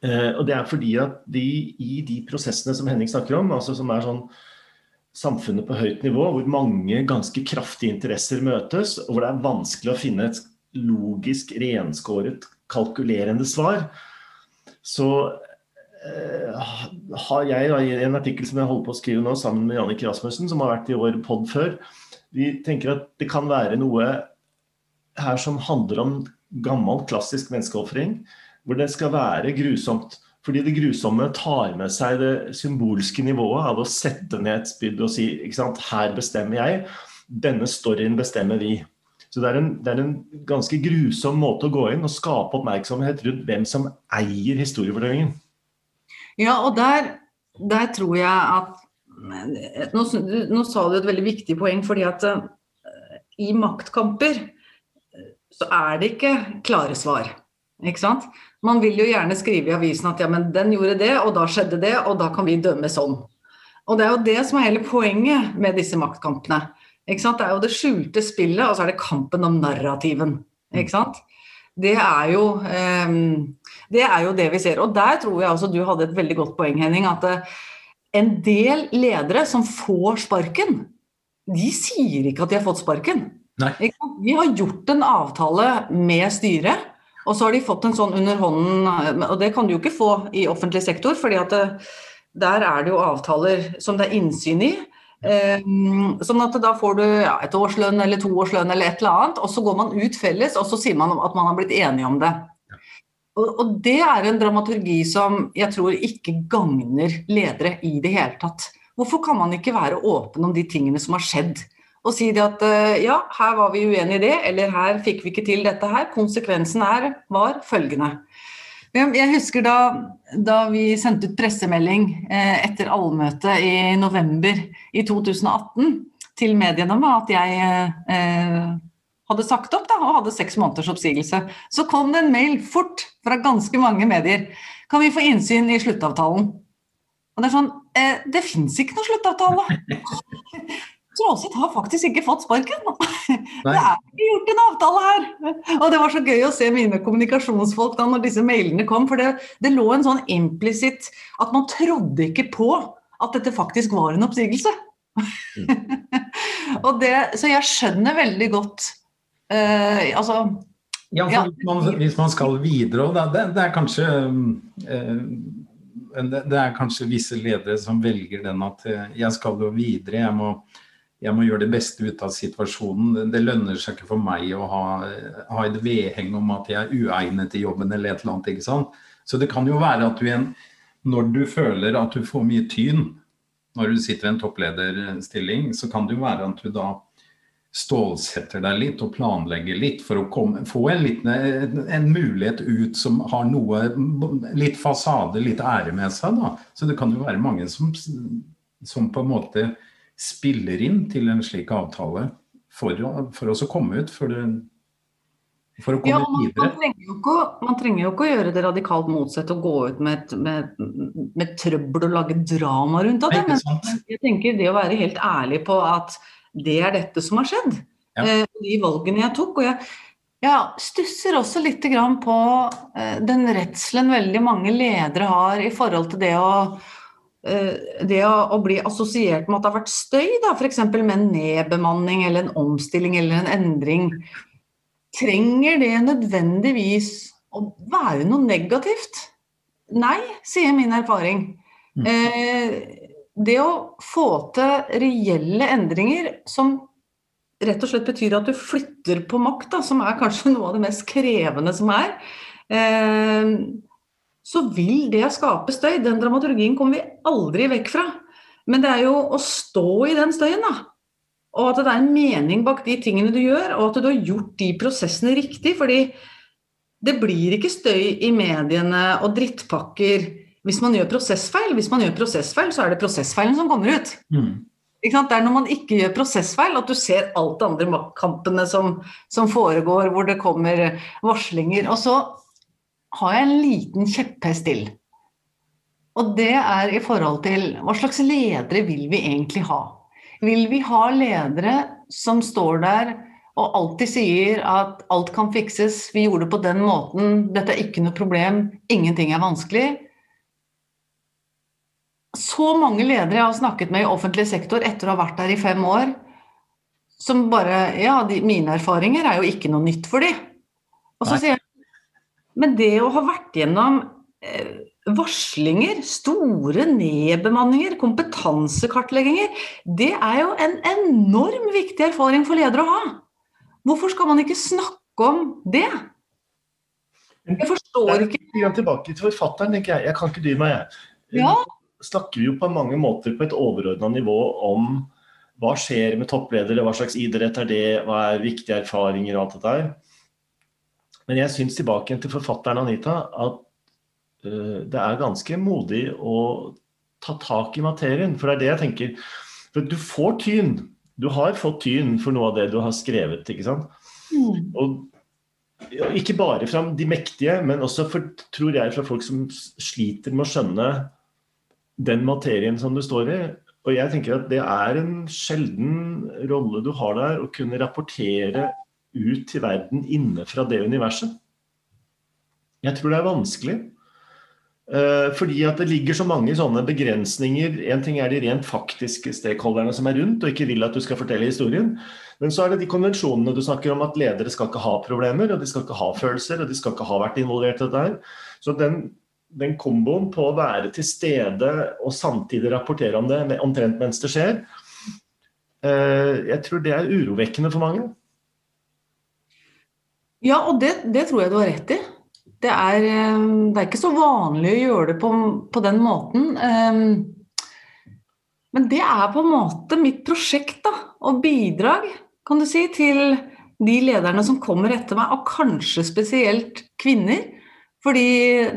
Eh, og det er fordi at de, i de prosessene som Henning snakker om, altså som er sånn samfunnet på høyt nivå, hvor mange ganske kraftige interesser møtes, og hvor det er vanskelig å finne et logisk, renskåret, kalkulerende svar, så Eh, har jeg i en artikkel som jeg holder på å skrive nå sammen med Jannik Rasmussen, som har vært i vår pod før, vi tenker at det kan være noe her som handler om gammel, klassisk menneskeofring, hvor det skal være grusomt. Fordi det grusomme tar med seg det symbolske nivået av å sette ned et spyd og si ikke sant, her bestemmer jeg, denne storyen bestemmer vi. Så det er, en, det er en ganske grusom måte å gå inn og skape oppmerksomhet rundt hvem som eier historiefortellingen. Ja, og der, der tror jeg at nå, nå, sa du et veldig viktig poeng, fordi at uh, i maktkamper eh, så er det ikke klare svar. Ikke sant? Man vil jo gjerne skrive i avisen at ja, men den gjorde det, og da skjedde det, og da kan vi dømme sånn. Og det er jo det som er hele poenget med disse maktkampene. Ikke sant? Det er jo det skjulte spillet, og så er det kampen om narrativen. Ikke sant? Det er, jo, um, det er jo det vi ser. Og der tror jeg altså du hadde et veldig godt poeng, Henning. At uh, en del ledere som får sparken, de sier ikke at de har fått sparken. Nei. De har gjort en avtale med styret, og så har de fått en sånn under hånden Og det kan du jo ikke få i offentlig sektor, fordi at uh, der er det jo avtaler som det er innsyn i. Um, sånn at da får du ja, et årslønn eller to årslønn eller et eller annet, og så går man ut felles, og så sier man at man har blitt enige om det. Og, det er en dramaturgi som jeg tror ikke gagner ledere i det hele tatt. Hvorfor kan man ikke være åpen om de tingene som har skjedd? Og si det at eh, ja, her var vi uenige i det, eller her fikk vi ikke til dette her. Konsekvensen er, var følgende. Jeg husker da, da vi sendte ut pressemelding eh, etter allmøtet i november i 2018 til mediene med at jeg eh, hadde sagt opp da, og hadde seks måneders oppsigelse. Så kom det en mail fort fra ganske mange medier. Kan vi få innsyn i sluttavtalen? Og det er sånn eh, Det fins ikke noe sluttavtale! Tråseth har faktisk ikke fått sparken. Det er ikke gjort en avtale her! Og det var så gøy å se mine kommunikasjonsfolk da når disse mailene kom, for det, det lå en sånn implisitt at man trodde ikke på at dette faktisk var en oppsigelse. Mm. det, så jeg skjønner veldig godt uh, Altså ja, ja. Hvis, man, hvis, man, skal videre, da, det, det er kanskje uh, det er kanskje visse ledere som velger den at eh, jeg skal jo videre, jeg må, jeg må gjøre det beste ut av situasjonen. Det lønner seg ikke for meg å ha, ha et vedheng om at jeg er uegnet til jobben eller et eller annet. ikke sant? Så det kan jo være at du igjen, når du føler at du får mye tyn når du sitter i en topplederstilling, så kan det jo være at du da stålsetter deg litt og planlegger litt for å komme, få en, liten, en mulighet ut som har noe litt fasade, litt ære med seg. da. Så det kan jo være mange som, som på en måte spiller inn til en slik avtale for, for å komme ut. For, det, for å komme ja, man, videre. Man trenger, ikke, man trenger, jo ikke, å gjøre det radikalt motsatt og gå ut med, med, med, trøbbel og lage drama rundt det. Men jeg tenker det å være helt ærlig på at det er dette som har skjedd. Ja. Eh, de valgene jeg tok. og jeg jeg stusser også litt på eh, den redselen veldig mange ledere har i forhold til det å, eh, det å, bli assosiert med at det har vært støy, f.eks. med en nedbemanning eller en omstilling eller en endring. Trenger det nødvendigvis å være noe negativt? Nei, sier min erfaring. Mm det å få til reelle endringer som rett og slett betyr at du flytter på makt, da, som er kanskje noe av det mest krevende som er, eh, så vil det skape støy. Den dramaturgien kommer vi aldri vekk fra. Men det er jo å stå i den støyen, da. Og at det er en mening bak de tingene du gjør, og at du har gjort de prosessene riktig. Fordi det blir ikke støy i mediene og drittpakker hvis man gjør prosessfeil, hvis man gjør prosessfeil, så er det prosessfeilen som kommer ut. Mm. Det er når man ikke gjør prosessfeil at du ser alt det andre maktkampene som, som, foregår, hvor det kommer varslinger. Og så har jeg en liten kjepphest til. Og det er i forhold til hva slags ledere vil vi egentlig ha? Vil vi ha ledere som står der og alltid sier at alt kan fikses, vi gjorde det på den måten, dette er ikke noe problem, ingenting er vanskelig? Så mange ledere jeg har snakket med i offentlig sektor etter å ha vært der i fem år, som bare Ja, de, mine erfaringer er jo ikke noe nytt for de. Og så Nei. sier jeg Men det å ha vært gjennom eh, varslinger, store nedbemanninger, kompetansekartlegginger, det er jo en enorm viktig erfaring for ledere å ha. Hvorfor skal man ikke snakke om det? Jeg forstår ikke Tilbake til forfatteren, tenker jeg. Jeg kan ikke dy meg, jeg. Ja snakker vi jo på mange måter på et overordna nivå om hva skjer med toppledere, hva slags idrett er det, hva er viktige erfaringer og alt dette her. Men jeg syns tilbake til forfatteren Anita at uh, det er ganske modig å ta tak i materien. For det er det jeg tenker. For du får tyn. Du har fått tyn for noe av det du har skrevet. ikke sant? Mm. Og ikke bare fra de mektige, men også for, tror jeg, fra folk som sliter med å skjønne den materien som du står i. Og jeg tenker at det er en sjelden rolle du har der, å kunne rapportere ut til verden inne fra det universet. Jeg tror det er vanskelig. Uh, fordi at det ligger så mange sånne begrensninger. En ting er de rent faktiske stakeholderne som er rundt og ikke vil at du skal fortelle historien. Men så er det de konvensjonene du snakker om at ledere skal ikke ha problemer, og de skal ikke ha følelser, og de skal ikke ha vært involvert i dette her. Så den den komboen på å være til stede og samtidig rapportere om det omtrent mens det skjer, eh, jeg tror det er urovekkende for mange. Ja, og det, det tror jeg du har rett i. Det er, eh, det er, ikke så vanlig å gjøre det på, på, den måten. Eh, men det er på en måte mitt prosjekt da, og bidrag kan du si, til de lederne som kommer etter meg, og kanskje spesielt kvinner fordi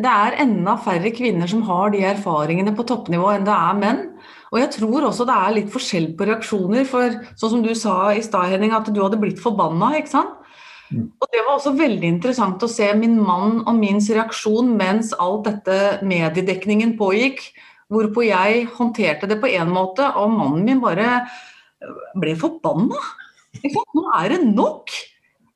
det er enda færre kvinner som har de erfaringene på toppnivå enn det er menn. Og jeg tror også det er litt forskjell på reaksjoner. For sånn som du sa i stad, Henning, at du hadde blitt forbanna, ikke sant. Mm. Og det var også veldig interessant å se min mann og min reaksjon mens alt dette mediedekningen pågikk. Hvorpå jeg håndterte det på én måte, og mannen min bare ble forbanna. Nå er det nok!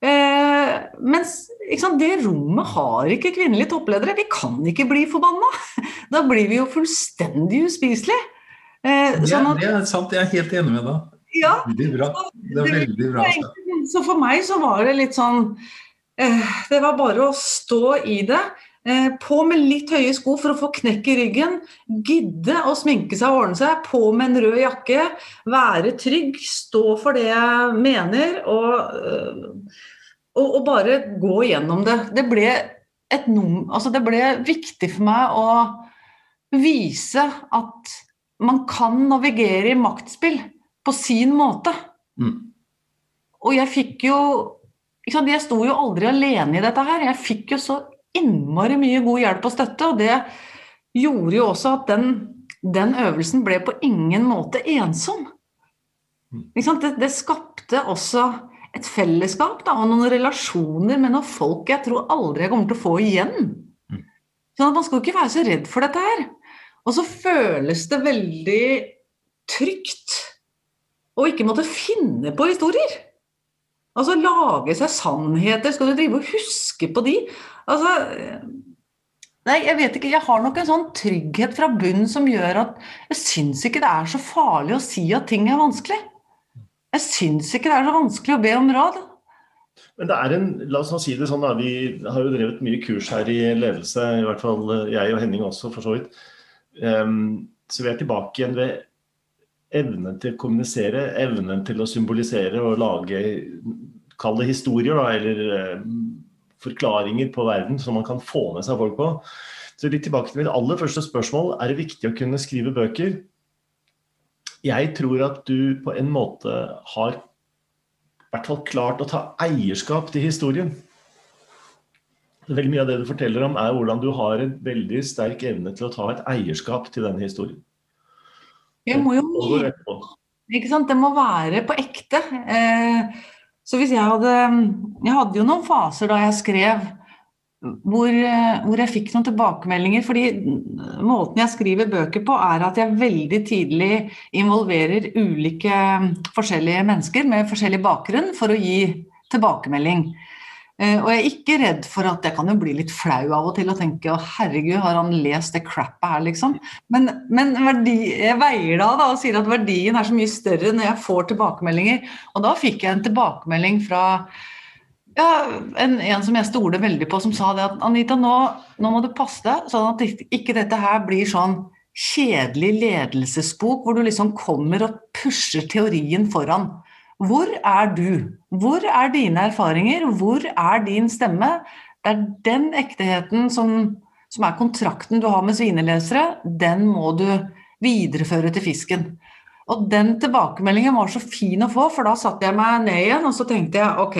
Eh, mens sant, det rommet har ikke kvinnelige toppledere. Vi kan ikke bli forbanna! Da blir vi jo fullstendig uspiselige. Eh, sånn at, det er sant, jeg er helt enig med deg. Ja, veldig bra. Det er veldig bra. Så for meg så var det litt sånn eh, Det var bare å stå i det. Eh, på med litt høye sko for å få knekk i ryggen. Gidde å sminke seg og ordne seg. På med en rød jakke. Være trygg. Stå for det jeg mener. Og øh, og, og, bare gå gjennom det. Det ble, et, altså det ble viktig for meg å vise at man kan navigere i maktspill på sin måte. Mm. Og jeg fikk jo sant, Jeg sto jo aldri alene i dette her. Jeg fikk jo så innmari mye god hjelp og støtte, og det gjorde jo også at den, den øvelsen ble på ingen måte ensom. Ikke sant? Det, det skapte også et fellesskap da, og noen relasjoner med noen folk jeg tror aldri jeg kommer til å få igjen. Sånn at Man skal ikke være så redd for dette her. Og så føles det veldig trygt å ikke måtte finne på historier. Altså lage seg sannheter. Skal du drive og huske på de? Altså Nei, jeg vet ikke. Jeg har nok en sånn trygghet fra bunnen som gjør at jeg syns ikke det er så farlig å si at ting er vanskelig. Jeg syns ikke det er så vanskelig å be om råd. Men det er en, la oss si det sånn da, Vi har jo drevet mye kurs her i ledelse, i hvert fall jeg og Henning også, for så vidt. Um, så vi er tilbake igjen ved evnen til å kommunisere, evnen til å symbolisere og lage Kall det historier, da, eller um, forklaringer på verden som man kan få med seg folk på. Så litt tilbake til mitt aller første spørsmål. Er det viktig å kunne skrive bøker? Jeg tror at du på en måte har i hvert fall klart å ta eierskap til historien. Veldig mye av det du forteller om, er hvordan du har en veldig sterk evne til å ta et eierskap til denne historien. Jeg må jo. Ikke sant? Det må være på ekte. Eh, så hvis jeg hadde Jeg hadde jo noen faser da jeg skrev hvor, eh, hvor jeg fikk noen tilbakemeldinger. fordi måten jeg skriver bøker på, er at jeg veldig tidlig involverer ulike mm, forskjellige mennesker med forskjellig bakgrunn for å gi tilbakemelding. Eh, Og jeg er ikke redd for at jeg kan jo bli litt flau av og til og tenke å herregud, har han lest det crappet her, liksom. Men, men verdi, jeg veier av da, og sier at verdien er så mye større når jeg får tilbakemeldinger. Og da fikk jeg en tilbakemelding fra ja, en, en som jeg stoler veldig på, som sa det at Anita, nå, nå må du passe deg sånn at ikke dette her blir sånn kjedelig ledelsesbok hvor du liksom kommer og pusher teorien foran. Hvor er du? Hvor er dine erfaringer? Hvor er din stemme? Det er den ekteheten som, som er kontrakten du har med svinelesere, den må du videreføre til fisken. Og den tilbakemeldingen var så fin å få, for da satte jeg meg ned igjen og så tenkte jeg ok,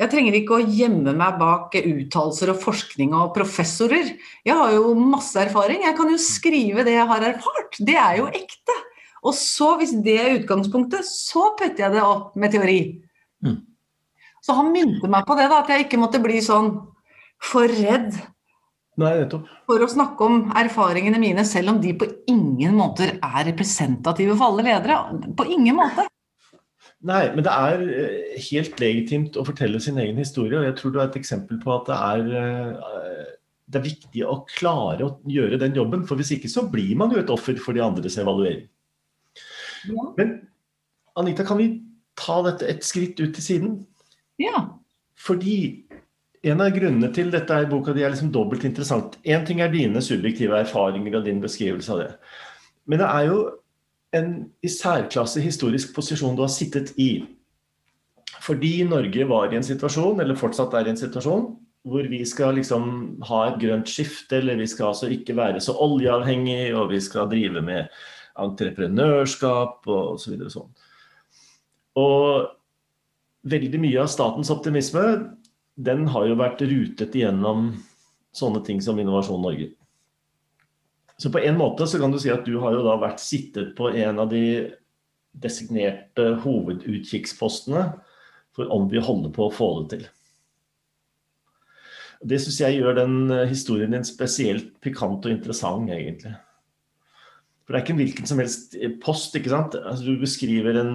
jeg trenger ikke å gjemme meg bak uttalelser og forskning og professorer. Jeg har jo masse erfaring, jeg kan jo skrive det jeg har erfart. Det er jo ekte. Og så, hvis det er utgangspunktet, så putter jeg det opp med teori. Mm. Så han minte meg på det, da, at jeg ikke måtte bli sånn for redd Nei, nettopp. for å snakke om erfaringene mine, selv om de på ingen måter er representative for alle ledere. På ingen måte. Nei, men det er eh, helt legitimt å fortelle sin egen historie. Og jeg tror du er et eksempel på at det er, eh, det er viktig å klare å gjøre den jobben. For hvis ikke så blir man jo et offer for de andres evaluering. Ja. Men Anita, kan vi ta dette et skritt ut til siden? Ja. Fordi en av grunnene til dette er boka di er liksom dobbelt interessant. Én ting er dine subjektive erfaringer og din beskrivelse av det. Men det er jo en i særklasse historisk posisjon du har sittet i. Fordi Norge var i en situasjon, eller fortsatt er i en situasjon, hvor vi skal liksom ha et grønt skifte, eller vi skal altså ikke være så oljeavhengig, og vi skal drive med entreprenørskap og så videre sånn. Og veldig mye av statens optimisme den har jo vært rutet igjennom sånne ting som Innovasjon Norge. Så på en måte så kan du si at du har jo da vært sittet på en av de designerte hovedutkikkspostene for om vi holder på å få det til. Det syns jeg gjør den eh, historien din spesielt pikant og interessant, egentlig. For det er ikke en hvilken som helst eh, post. ikke sant? Altså, du beskriver en,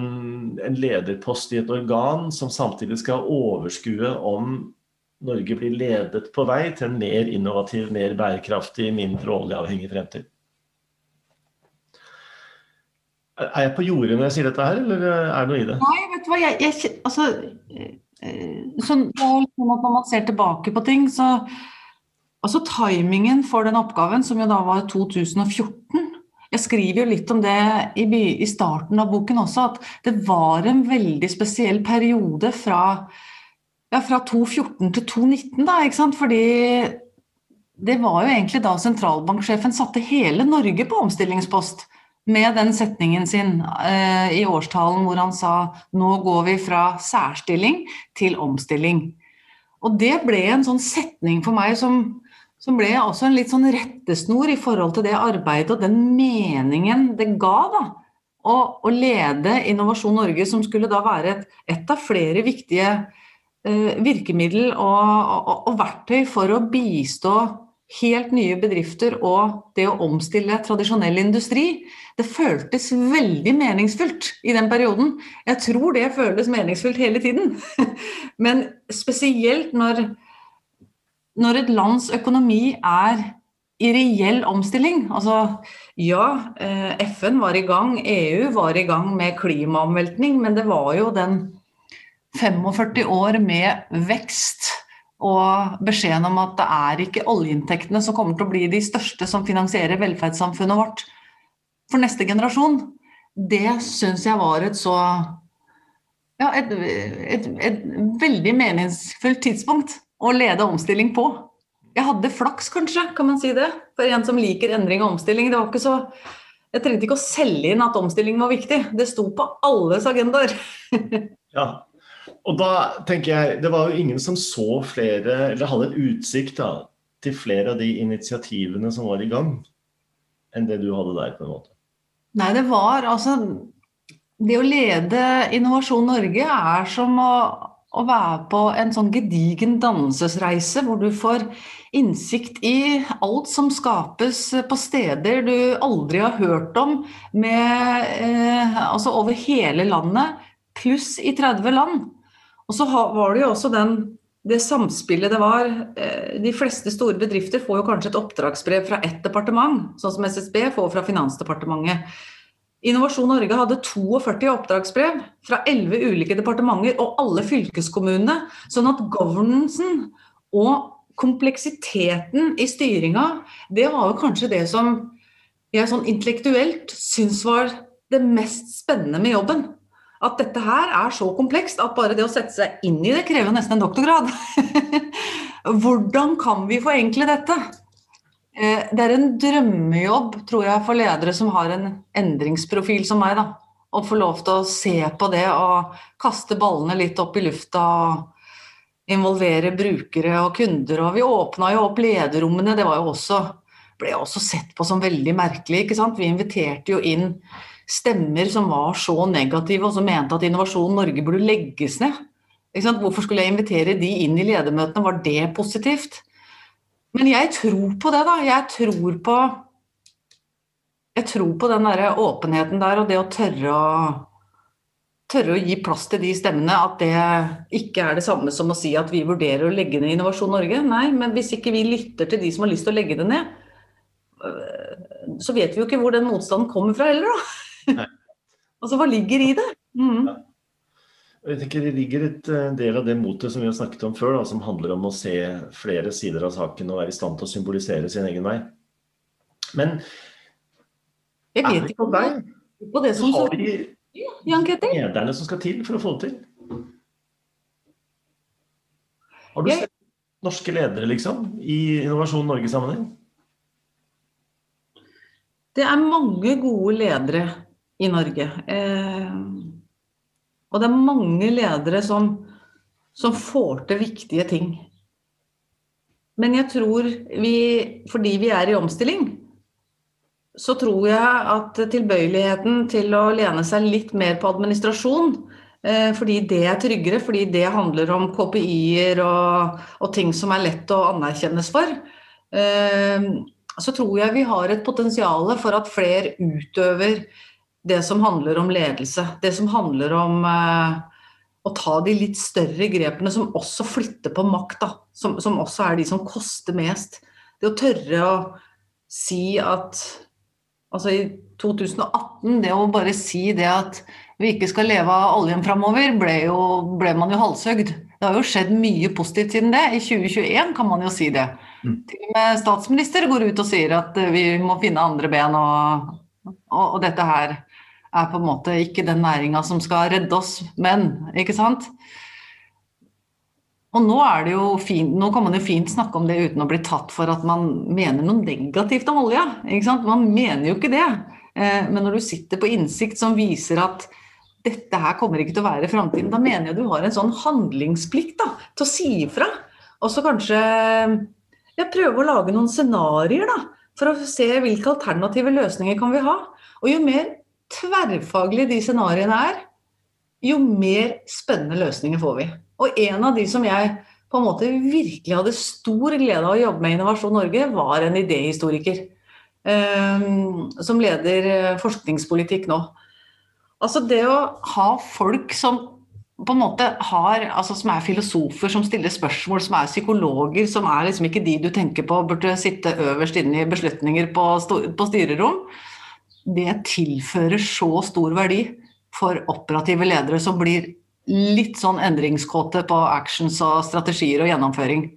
en lederpost i et organ som samtidig skal overskue om Norge blir ledet på vei til en mer innovativ, mer bærekraftig, mindre oljeavhengig fremtid. Er jeg på jordet når jeg sier dette her, eller er det noe i det? Nei, vet du hva, jeg, jeg altså, eh, sånn, at Når man ser tilbake på ting, så Altså timingen for den oppgaven, som jo da var 2014 Jeg skriver jo litt om det i, i starten av boken også, at det var en veldig spesiell periode fra, ja, fra 2014 til 2019, da, ikke sant? Fordi det var jo egentlig da sentralbanksjefen satte hele Norge på omstillingspost med den setningen sin eh, i årstalen hvor han sa nå går vi fra særstilling til omstilling. Og det ble en sånn setning for meg som, som ble også en litt sånn rettesnor i forhold til det arbeidet og den meningen det ga da, å, å lede Innovasjon Norge, som skulle da være et, et av flere viktige eh, virkemiddel og, og, og verktøy for å bistå helt nye bedrifter og det å omstille tradisjonell industri, det føltes veldig meningsfullt i den perioden. Jeg tror det føles meningsfullt hele tiden. Men spesielt når, når et lands økonomi er i reell omstilling. Altså ja, eh, FN var i gang, EU var i gang med klimaomveltning, men det var jo den 45 år med vekst og beskjeden om at det er ikke oljeinntektene som kommer til å bli de største som finansierer velferdssamfunnet vårt for neste generasjon, det syns jeg var et så ja, et, et, et, veldig meningsfullt tidspunkt å lede omstilling på. Jeg hadde flaks, kanskje, kan man si det, for en som liker endring og omstilling. Det var ikke så Jeg trengte ikke å selge inn at omstilling var viktig. Det sto på alles agendaer. ja, og da tenker jeg, Det var jo ingen som så flere, eller hadde en utsikt da, til flere av de initiativene som var i gang, enn det du hadde der. på en måte. Nei, det var altså Det å lede Innovasjon Norge er som å, å være på en sånn gedigen dannelsesreise hvor du får innsikt i alt som skapes på steder du aldri har hørt om, med, eh, altså over hele landet, pluss i 30 land. Og så var det jo også den, det samspillet det var. Eh, de fleste store bedrifter får jo kanskje et oppdragsbrev fra ett departement, sånn som SSB får fra Finansdepartementet. Innovasjon Norge hadde 42 oppdragsbrev fra 11 ulike departementer og alle fylkeskommunene. Sånn at governancen og kompleksiteten i styringa, det var kanskje det som jeg sånn intellektuelt syns var det mest spennende med jobben at dette her er så komplekst at bare det å sette seg inn i det krever nesten en doktorgrad. Hvordan kan vi forenkle dette? Eh, det er en drømmejobb, tror jeg, for ledere som har en endringsprofil som meg. da. Å få lov til å se på det og kaste ballene litt opp i lufta. og Involvere brukere og kunder. Og vi åpna jo opp lederrommene. Det var jo også, ble også sett på som veldig merkelig. ikke sant? Vi inviterte jo inn stemmer som var så negative, og som mente at Innovasjon Norge burde legges ned. Hvorfor skulle jeg invitere de inn i ledermøtene, var det positivt? Men jeg tror på det, da. Jeg tror på jeg tror på den der åpenheten der og det å tørre å tørre å gi plass til de stemmene, at det ikke er det samme som å si at vi vurderer å legge ned Innovasjon Norge. Nei, men hvis ikke vi lytter til de som har lyst til å legge det ned, så vet vi jo ikke hvor den motstanden kommer fra heller, da. altså, hva ligger i det? Mm. Jeg tenker Det ligger et eh, del av det motet som vi har snakket om før, da, som handler om å se flere sider av saken og være i stand til å symbolisere sin egen vei. Men jeg vet ikke om deg, på det som har vi lederne som skal til for å få det til? Har du sett norske ledere, liksom, i Innovasjon Norge-sammenheng? Det er mange gode ledere i Norge. Eh, og det er mange ledere som, som får til viktige ting. Men jeg tror vi, fordi vi er i omstilling, så tror jeg at tilbøyeligheten til å lene seg litt mer på administrasjon, eh, fordi det er tryggere, fordi det handler om KPI-er og, og, ting som er lett å anerkjennes for, eh, så tror jeg vi har et potensial for at flere utøver det som handler om ledelse. Det som handler om eh, å ta de litt større grepene som også flytter på makt. Som, som, også er de som koster mest. Det å tørre å si at Altså i 2018, det å bare si det at vi ikke skal leve av oljen framover, ble, ble man jo halshøgd. Det har jo skjedd mye positivt siden det. I 2021 kan man jo si det. Mm. Til og med statsminister går ut og sier at vi må finne andre ben, og, og, og dette her er på en måte ikke den næringa som skal redde oss, men ikke sant? Og nå, er det jo fint, nå kan man jo fint snakke om det uten å bli tatt for at man mener noe negativt om olja. Ikke sant? Man mener jo ikke det. Eh, men når du sitter på innsikt som viser at dette her kommer ikke til å være framtiden, da mener jeg du har en sånn handlingsplikt da, til å si ifra. Og så kanskje ja, prøve å lage noen scenarioer da, for å se hvilke alternative løsninger kan vi ha. Og jo mer tverrfaglige de scenarioene er, jo mer spennende løsninger får vi. Og en av de som jeg på en måte virkelig hadde stor glede av å jobbe med i Innovasjon Norge, var en idéhistoriker. Um, som leder eh, forskningspolitikk nå. Altså det å ha folk som på en måte har, altså som er filosofer, som stiller spørsmål, som er psykologer, som er liksom ikke de du tenker på burde sitte øverst inne i beslutninger på, på styrerom, det tilfører så stor verdi for operative ledere som blir litt sånn endringskåte på actions og strategier og gjennomføring.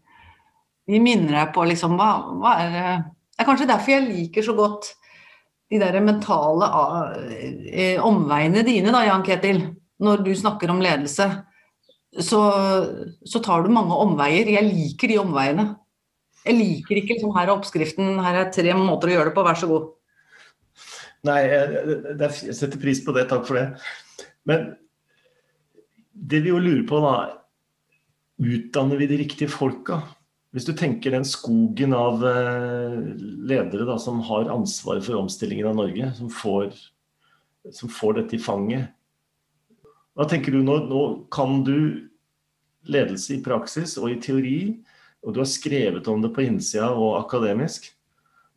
De minner deg på liksom hva, hva er det er kanskje derfor jeg liker så godt de der mentale eh, omveiene dine, da, Jan Ketil. Når du snakker om ledelse, så, så, tar du mange omveier. Jeg liker de omveiene. Jeg liker ikke liksom her er oppskriften, her er tre måter å gjøre det på, vær så god. Nei, jeg setter pris på det, takk for det. Men det vi jo lurer på, da Utdanner vi de riktige folka? Hvis du tenker den skogen av eh, ledere da, som har ansvaret for omstillingen av Norge, som får, som får dette i fanget. Hva tenker du nå? Nå kan du ledelse i praksis og i teori, og du har skrevet om det på innsida og akademisk.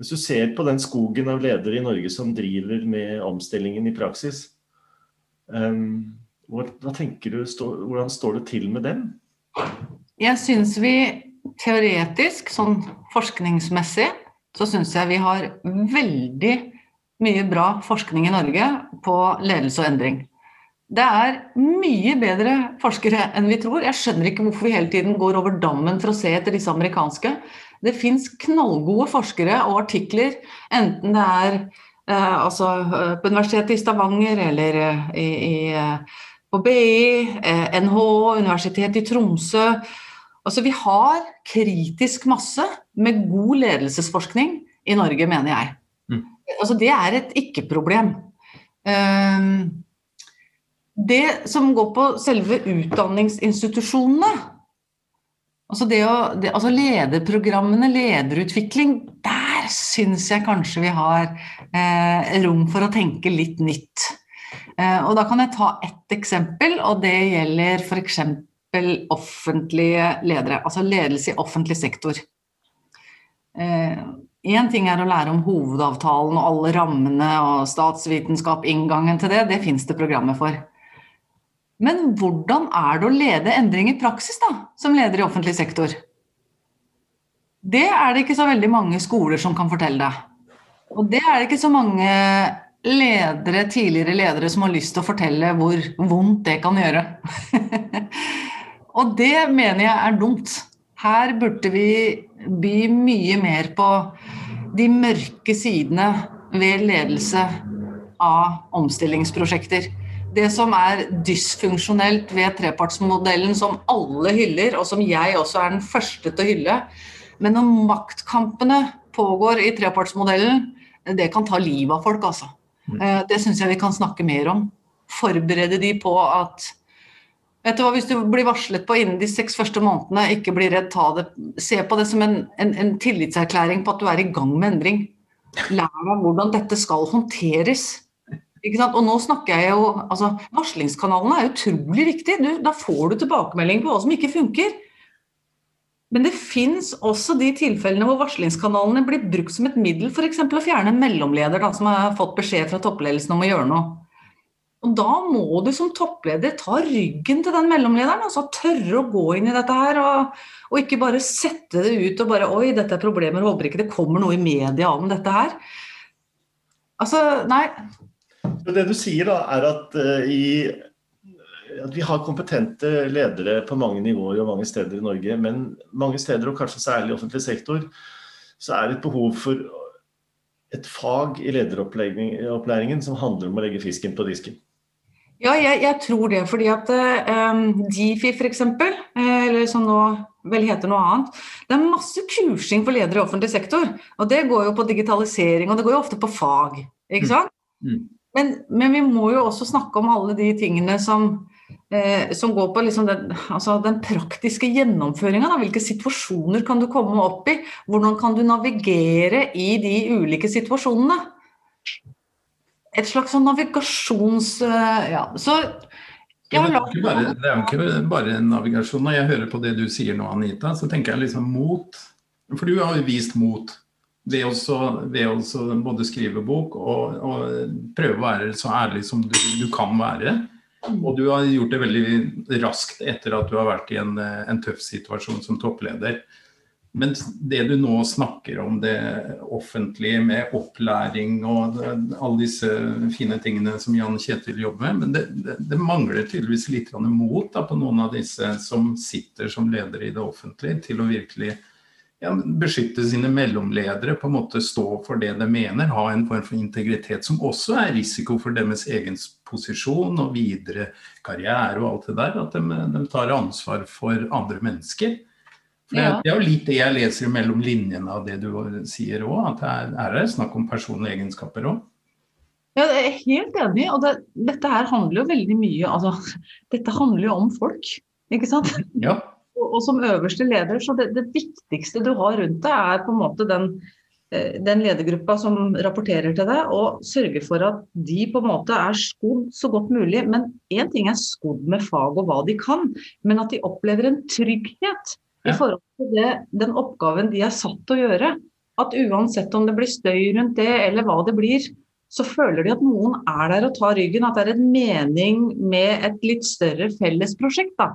Hvis du ser på den skogen av ledere i Norge som driver med omstillingen i praksis, um, hva, tenker du, stå, Hvordan står det til med dem? Jeg syns vi teoretisk, sånn forskningsmessig, så syns jeg vi har veldig mye bra forskning i Norge på ledelse og endring. Det er mye bedre forskere enn vi tror. Jeg skjønner ikke hvorfor vi hele tiden går over dammen for å se etter disse amerikanske. Det fins knallgode forskere og artikler, enten det er eh, altså, eh, på Universitetet i Stavanger eller eh, i, i på BI, eh, NHO, Universitetet i Tromsø. Altså Vi har kritisk masse med god ledelsesforskning i Norge, mener jeg. Mm. Altså Det er et ikke-problem. Um, det som går på selve utdanningsinstitusjonene, altså, det å, det, altså lederprogrammene, lederutvikling, der syns jeg kanskje vi har eh, rom for å tenke litt nytt. Eh, og da kan jeg ta ett eksempel, og det gjelder f.eks. offentlige ledere. Altså ledelse i offentlig sektor. Én eh, ting er å lære om hovedavtalen og alle rammene og statsvitenskap, inngangen til det, det fins det programmer for. Men hvordan er det å lede endring i praksis, da, som leder i offentlig sektor? Det er det ikke så veldig mange skoler som kan fortelle deg. Og det er det ikke så mange ledere, tidligere ledere som har lyst til å fortelle hvor vondt det kan gjøre. og det mener jeg er dumt. Her burde vi by mye mer på de mørke sidene ved ledelse av omstillingsprosjekter. Det som er dysfunksjonelt ved trepartsmodellen, som alle hyller, og som jeg også er den første til å hylle. Men når maktkampene pågår i trepartsmodellen, det kan ta livet av folk, altså. Mm. Eh, det syns jeg vi kan snakke mer om. Forberede de på at vet du hva, Hvis du blir varslet på innen de seks første månedene, ikke bli redd, ta det. Se på det som en, en, en tillitserklæring på at du er i gang med endring. Lær deg hvordan dette skal håndteres. Og nå snakker jeg jo, altså Varslingskanalene er utrolig viktig. Du, da får du tilbakemelding på hva som ikke funker. Men det fins også de tilfellene hvor varslingskanalene blir brukt som et middel, f.eks. å fjerne en mellomleder da, som har fått beskjed fra toppledelsen om å gjøre noe. Og Da må du som toppleder ta ryggen til den mellomlederen. altså Tørre å gå inn i dette her, og, og, ikke bare sette det ut og bare Oi, dette er problemer, håper ikke det kommer noe i media om dette her. Altså, nei. Det du sier da, er at uh, i at vi har kompetente ledere på mange nivåer og mange steder i Norge. Men mange steder, og kanskje særlig i offentlig sektor, så er det et behov for et fag i lederopplæringen som handler om å legge fisken på disken. Ja, jeg, jeg tror det. fordi at um, Difi f.eks., uh, eller som nå vel heter noe annet. Det er masse kursing for ledere i offentlig sektor. Og det går jo på digitalisering, og det går jo ofte på fag. Ikke sant? Mm. Mm. Men, men, vi må jo også snakke om alle de tingene som, eh, som går på liksom den, altså den, praktiske gjennomføringa. Hvilke situasjoner kan du komme opp i? Hvordan kan du navigere i de ulike situasjonene? Et slags sånn navigasjons... Eh, ja, så det er, jo ikke bare navigasjon. Når jeg hører på det du sier nå, Anita, så tenker jeg liksom mot. For du har jo vist mot ved å både skrive bok og, og, prøve å være så ærlig som du, du, kan være. Og du har gjort det veldig raskt etter at du har vært i en, en tøff situasjon som toppleder. Men det du nå snakker om, det offentlige med opplæring og alle disse fine tingene som Jan Kjetil jobber med, men det, det, det mangler tydeligvis litt mot da, på noen av disse som sitter som ledere i det offentlige, til å virkelig ja, beskytte sine mellomledere, på en måte stå for det de mener, ha en form for integritet som også er risiko for deres egen posisjon og videre karriere og alt det der. At de, de tar ansvar for andre mennesker. Ja. Det er jo litt det jeg leser mellom linjene av det du sier òg, at det er, er snakk om personlige egenskaper òg. Ja, jeg er helt enig. og det, Dette her handler jo veldig mye altså, Dette handler jo om folk, ikke sant? Ja. Og, og, som øverste leder, så det, det, viktigste du har rundt deg, er på en måte den, eh, den ledergruppa som rapporterer til deg, og sørge for at de på en måte er skodd så godt mulig. Men én ting er skodd med fag og hva de kan, men at de opplever en trygghet i forhold til det, den oppgaven de er satt til å gjøre. At uansett om det blir støy rundt det, eller hva det blir, så føler de at noen er der og tar ryggen. At det er en mening med et litt større felles prosjekt. da.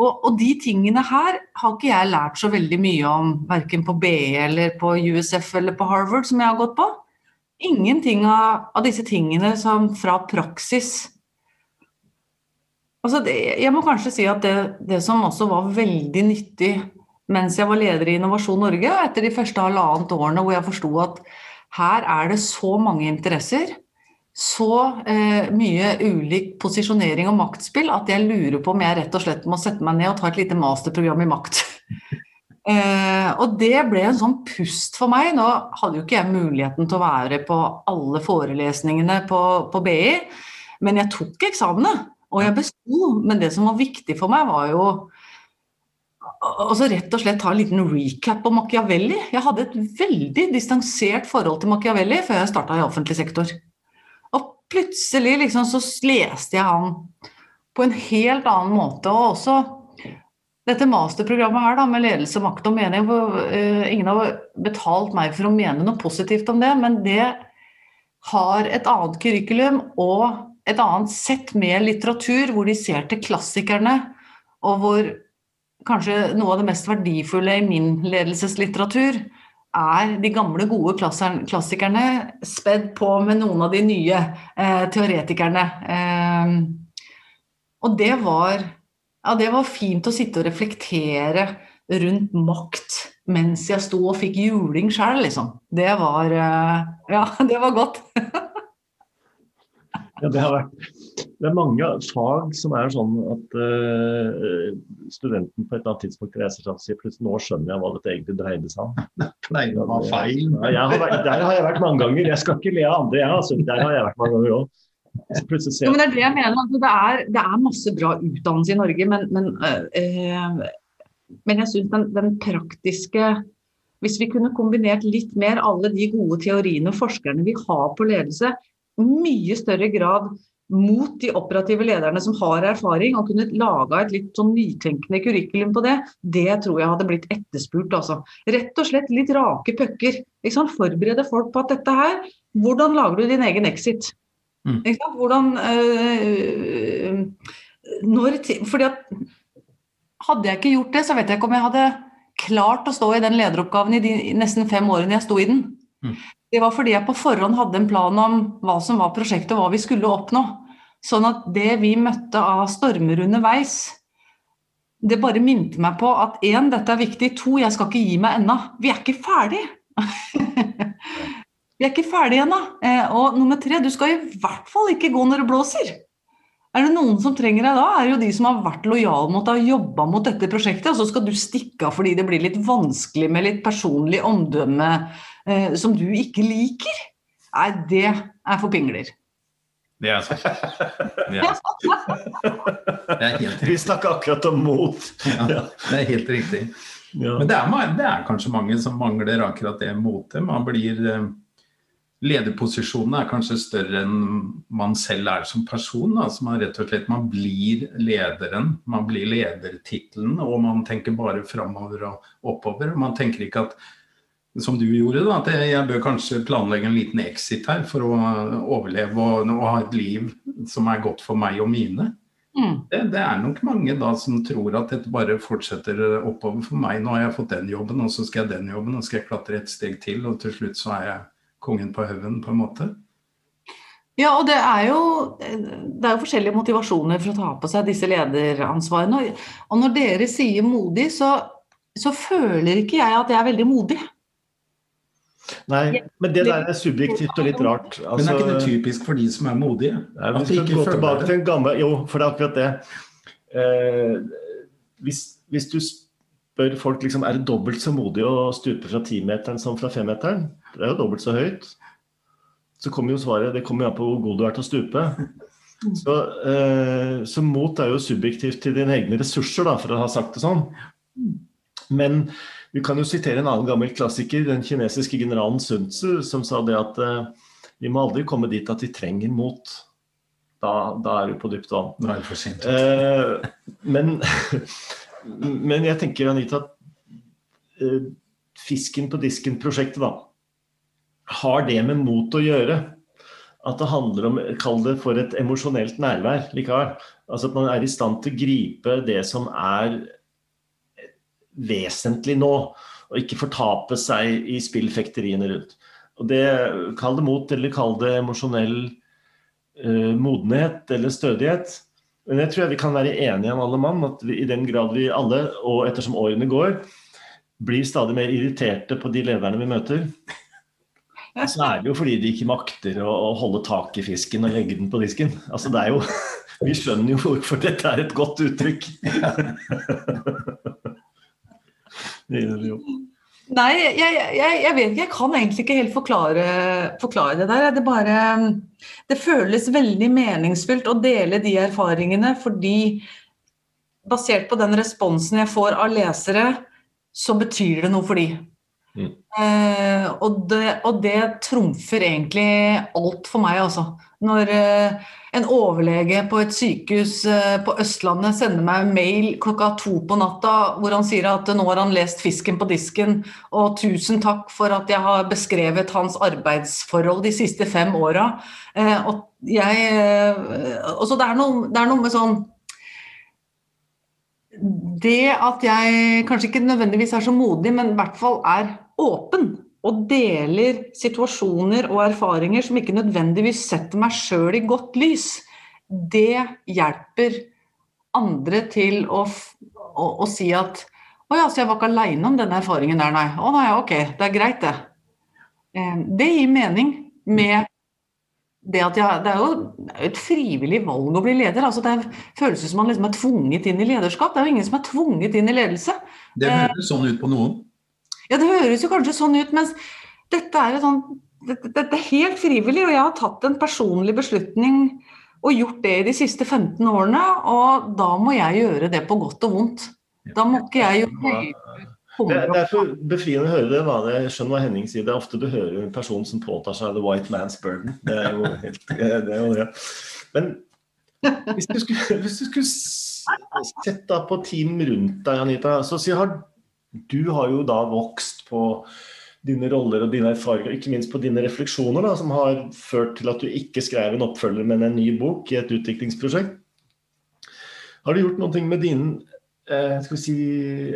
Og, og, de tingene her har ikke jeg lært så veldig mye om, verken på BE eller på USF eller på Harvard, som jeg har gått på. Ingenting av, av disse tingene som fra praksis Altså det, jeg må kanskje si at det, det, som også var veldig nyttig mens jeg var leder i Innovasjon Norge, etter de første halvannet årene hvor jeg forsto at her er det så mange interesser, så eh, mye ulik posisjonering og maktspill at jeg lurer på om jeg rett og slett må sette meg ned og ta et lite masterprogram i makt. eh, og det ble en sånn pust for meg. Nå hadde jo ikke jeg muligheten til å være på alle forelesningene på, på BI, men jeg tok eksamene. Og jeg besto, men det som var viktig for meg, var jo altså rett og slett ta en liten recap om Machiavelli. Jeg hadde et veldig distansert forhold til Machiavelli før jeg starta i offentlig sektor. Plutselig liksom så leste jeg han på en helt annen måte. Og også dette masterprogrammet her da, med ledelse, makt og mening. Hvor, uh, ingen har betalt meg for å mene noe positivt om det, men det har et annet curriculum og et annet sett med litteratur, hvor de ser til klassikerne, og hvor kanskje noe av det mest verdifulle i min ledelseslitteratur er de gamle, gode klassikerne spedd på med noen av de nye eh, teoretikerne. Eh, og det var, ja, det var fint å sitte og reflektere rundt makt mens jeg sto og fikk juling sjøl, liksom. Det var eh, Ja, det var godt. Ja, det, har vært, det er mange fag som er sånn at uh, studenten på et eller annet tidspunkt reiser seg og sier plutselig nå skjønner jeg hva dette egentlig dreide seg om. Nei, det var feil. Ja, har vært, der har jeg vært mange ganger. Jeg skal ikke le av andre, jeg. Altså. Der har jeg vært mange ganger òg. Ja, men det er det jeg mener. Altså, det, er, det, er, masse bra utdannelse i Norge, men, men, øh, men jeg syns den, den, praktiske Hvis vi kunne kombinert litt mer alle de gode teoriene og forskerne vi har på ledelse, mye større grad mot de operative lederne som har erfaring, og kunne laga et litt sånn nytenkende kurrikulum på det, det tror jeg hadde blitt etterspurt. Altså. Rett og slett litt rake pucker. Forberede folk på at dette her Hvordan lager du din egen exit? Mm. Hvordan øh, når, fordi at Hadde jeg ikke gjort det, så vet jeg ikke om jeg hadde klart å stå i den lederoppgaven i de nesten fem årene jeg sto i den. Mm. Det var fordi jeg på forhånd hadde en plan om hva som var prosjektet og hva vi skulle oppnå. Sånn at det vi møtte av stormer underveis, det bare minte meg på at én, dette er viktig, to, jeg skal ikke gi meg ennå. Vi er ikke ferdig. vi er ikke ferdige ennå. Eh, og nummer tre, du skal i hvert fall ikke gå når det blåser. Er det noen som trenger deg da, er det jo de som har vært lojale mot deg og jobba mot dette prosjektet, og så skal du stikke av fordi det blir litt vanskelig med litt personlig omdømme eh, som du ikke liker. Nei, det er for pingler. Det er sant. Vi snakker snakka akkurat om mot. Ja, det er helt riktig. Ja. Men det er, det er kanskje mange som mangler akkurat det motet. Man blir Lederposisjonene er kanskje større enn man selv er som person. Altså man rett og slett man blir lederen, man blir ledertittelen, og man tenker bare framover og oppover. Man tenker ikke at som du gjorde, da, at jeg bør kanskje planlegge en liten exit her for å overleve og, og ha et liv som er godt for meg og mine. Mm. Det, det er nok mange da som tror at dette bare fortsetter oppover for meg. Nå har jeg fått den jobben, og så skal jeg den jobben, og så skal jeg klatre et steg til, og til slutt så er jeg kongen på haugen, på en måte. Ja, og det er, jo, det er jo forskjellige motivasjoner for å ta på seg disse lederansvarene. Og- når dere sier modig, så, så føler ikke jeg at jeg er veldig modig. Nei, men det der er subjektivt og litt rart. Men er ikke det Altså, typisk for de som er modige? Nei, vi skal ikke gå tilbake til en gammel Jo, for det er akkurat det. Eh, hvis, hvis du spør folk liksom, er det dobbelt så modig å stupe fra timeteren som fra femmeteren, det er jo dobbelt så høyt, så kommer jo svaret det kommer jo an på hvor god du er til å stupe. Så, eh, så mot er jo subjektivt til dine egne ressurser, da, for å ha sagt det sånn. Men vi kan jo sitere en annen gammel klassiker, den kinesiske generalen Sun Tzu, som sa det at eh, vi må aldri komme dit at vi trenger mot. Da, da er du på dypt vann. Nå er det for sent. Eh, men, men jeg tenker, Anita, at eh, Fisken på disken-prosjektet, da, har det med mot å gjøre? At det handler om, kall det for et emosjonelt nærvær likevel. Altså at man er i stand til å gripe det som er vesentlig nå, og ikke fortape seg i spillfekteriene rundt. Og det, Kall det mot, eller kall det emosjonell eh, modenhet eller stødighet. Men jeg tror jeg vi kan være enige om alle mann at vi, i den grad vi alle, og ettersom årene går, blir stadig mer irriterte på de lederne vi møter, så er det jo fordi de ikke makter å, å holde tak i fisken og legge den på disken. Altså det er jo Vi skjønner jo hvorfor dette er et godt uttrykk. Det gjør det jo. Nei, jeg, jeg, jeg vet ikke. Jeg kan egentlig ikke helt forklare, forklare det der. Det bare Det føles veldig meningsfullt å dele de erfaringene, fordi basert på den responsen jeg får av lesere, så betyr det noe for de. Mm. Eh, og, det, og det trumfer egentlig alt for meg, altså. Når eh, en overlege på et sykehus eh, på Østlandet sender meg mail klokka to på natta hvor han sier at nå har han lest 'Fisken på disken', og tusen takk for at jeg har beskrevet hans arbeidsforhold de siste fem åra. Eh, eh, det, det er noe med sånn Det at jeg kanskje ikke nødvendigvis er så modig, men i hvert fall er åpen og deler situasjoner og erfaringer som ikke nødvendigvis setter meg sjøl i godt lys, det hjelper andre til å, å, å si at å ja, så jeg var ikke aleine om den erfaringen der, nei. Å nei, ok, det er greit, det. Eh, Det gir mening med det at jeg, det er jo et frivillig valg å bli leder. altså Det føles som man liksom er tvunget inn i lederskap. Det er jo ingen som er tvunget inn i ledelse. Det høres sånn ut på noen. Ja, det høres jo kanskje sånn ut, mens dette er, sånn, dette, dette er helt frivillig, og jeg har tatt en personlig beslutning og gjort det i de siste 15 årene, og da må jeg gjøre det på godt og vondt. Da må ikke jeg gjøre Det det er så befriende å høre det. da. Jeg skjønner hva Henning sier. Det er ofte du hører en person som påtar seg the white man's burden. Det er jo helt det. Er jo det. Men hvis du skulle, hvis du skulle sett da på team rundt deg, Anita, så si, har, du har jo da vokst på dine roller og dine erfaringer, ikke minst på dine refleksjoner, da, som har ført til at du ikke skrev en oppfølger, men en ny bok i et utviklingsprosjekt. Har du gjort noe med din eh, si,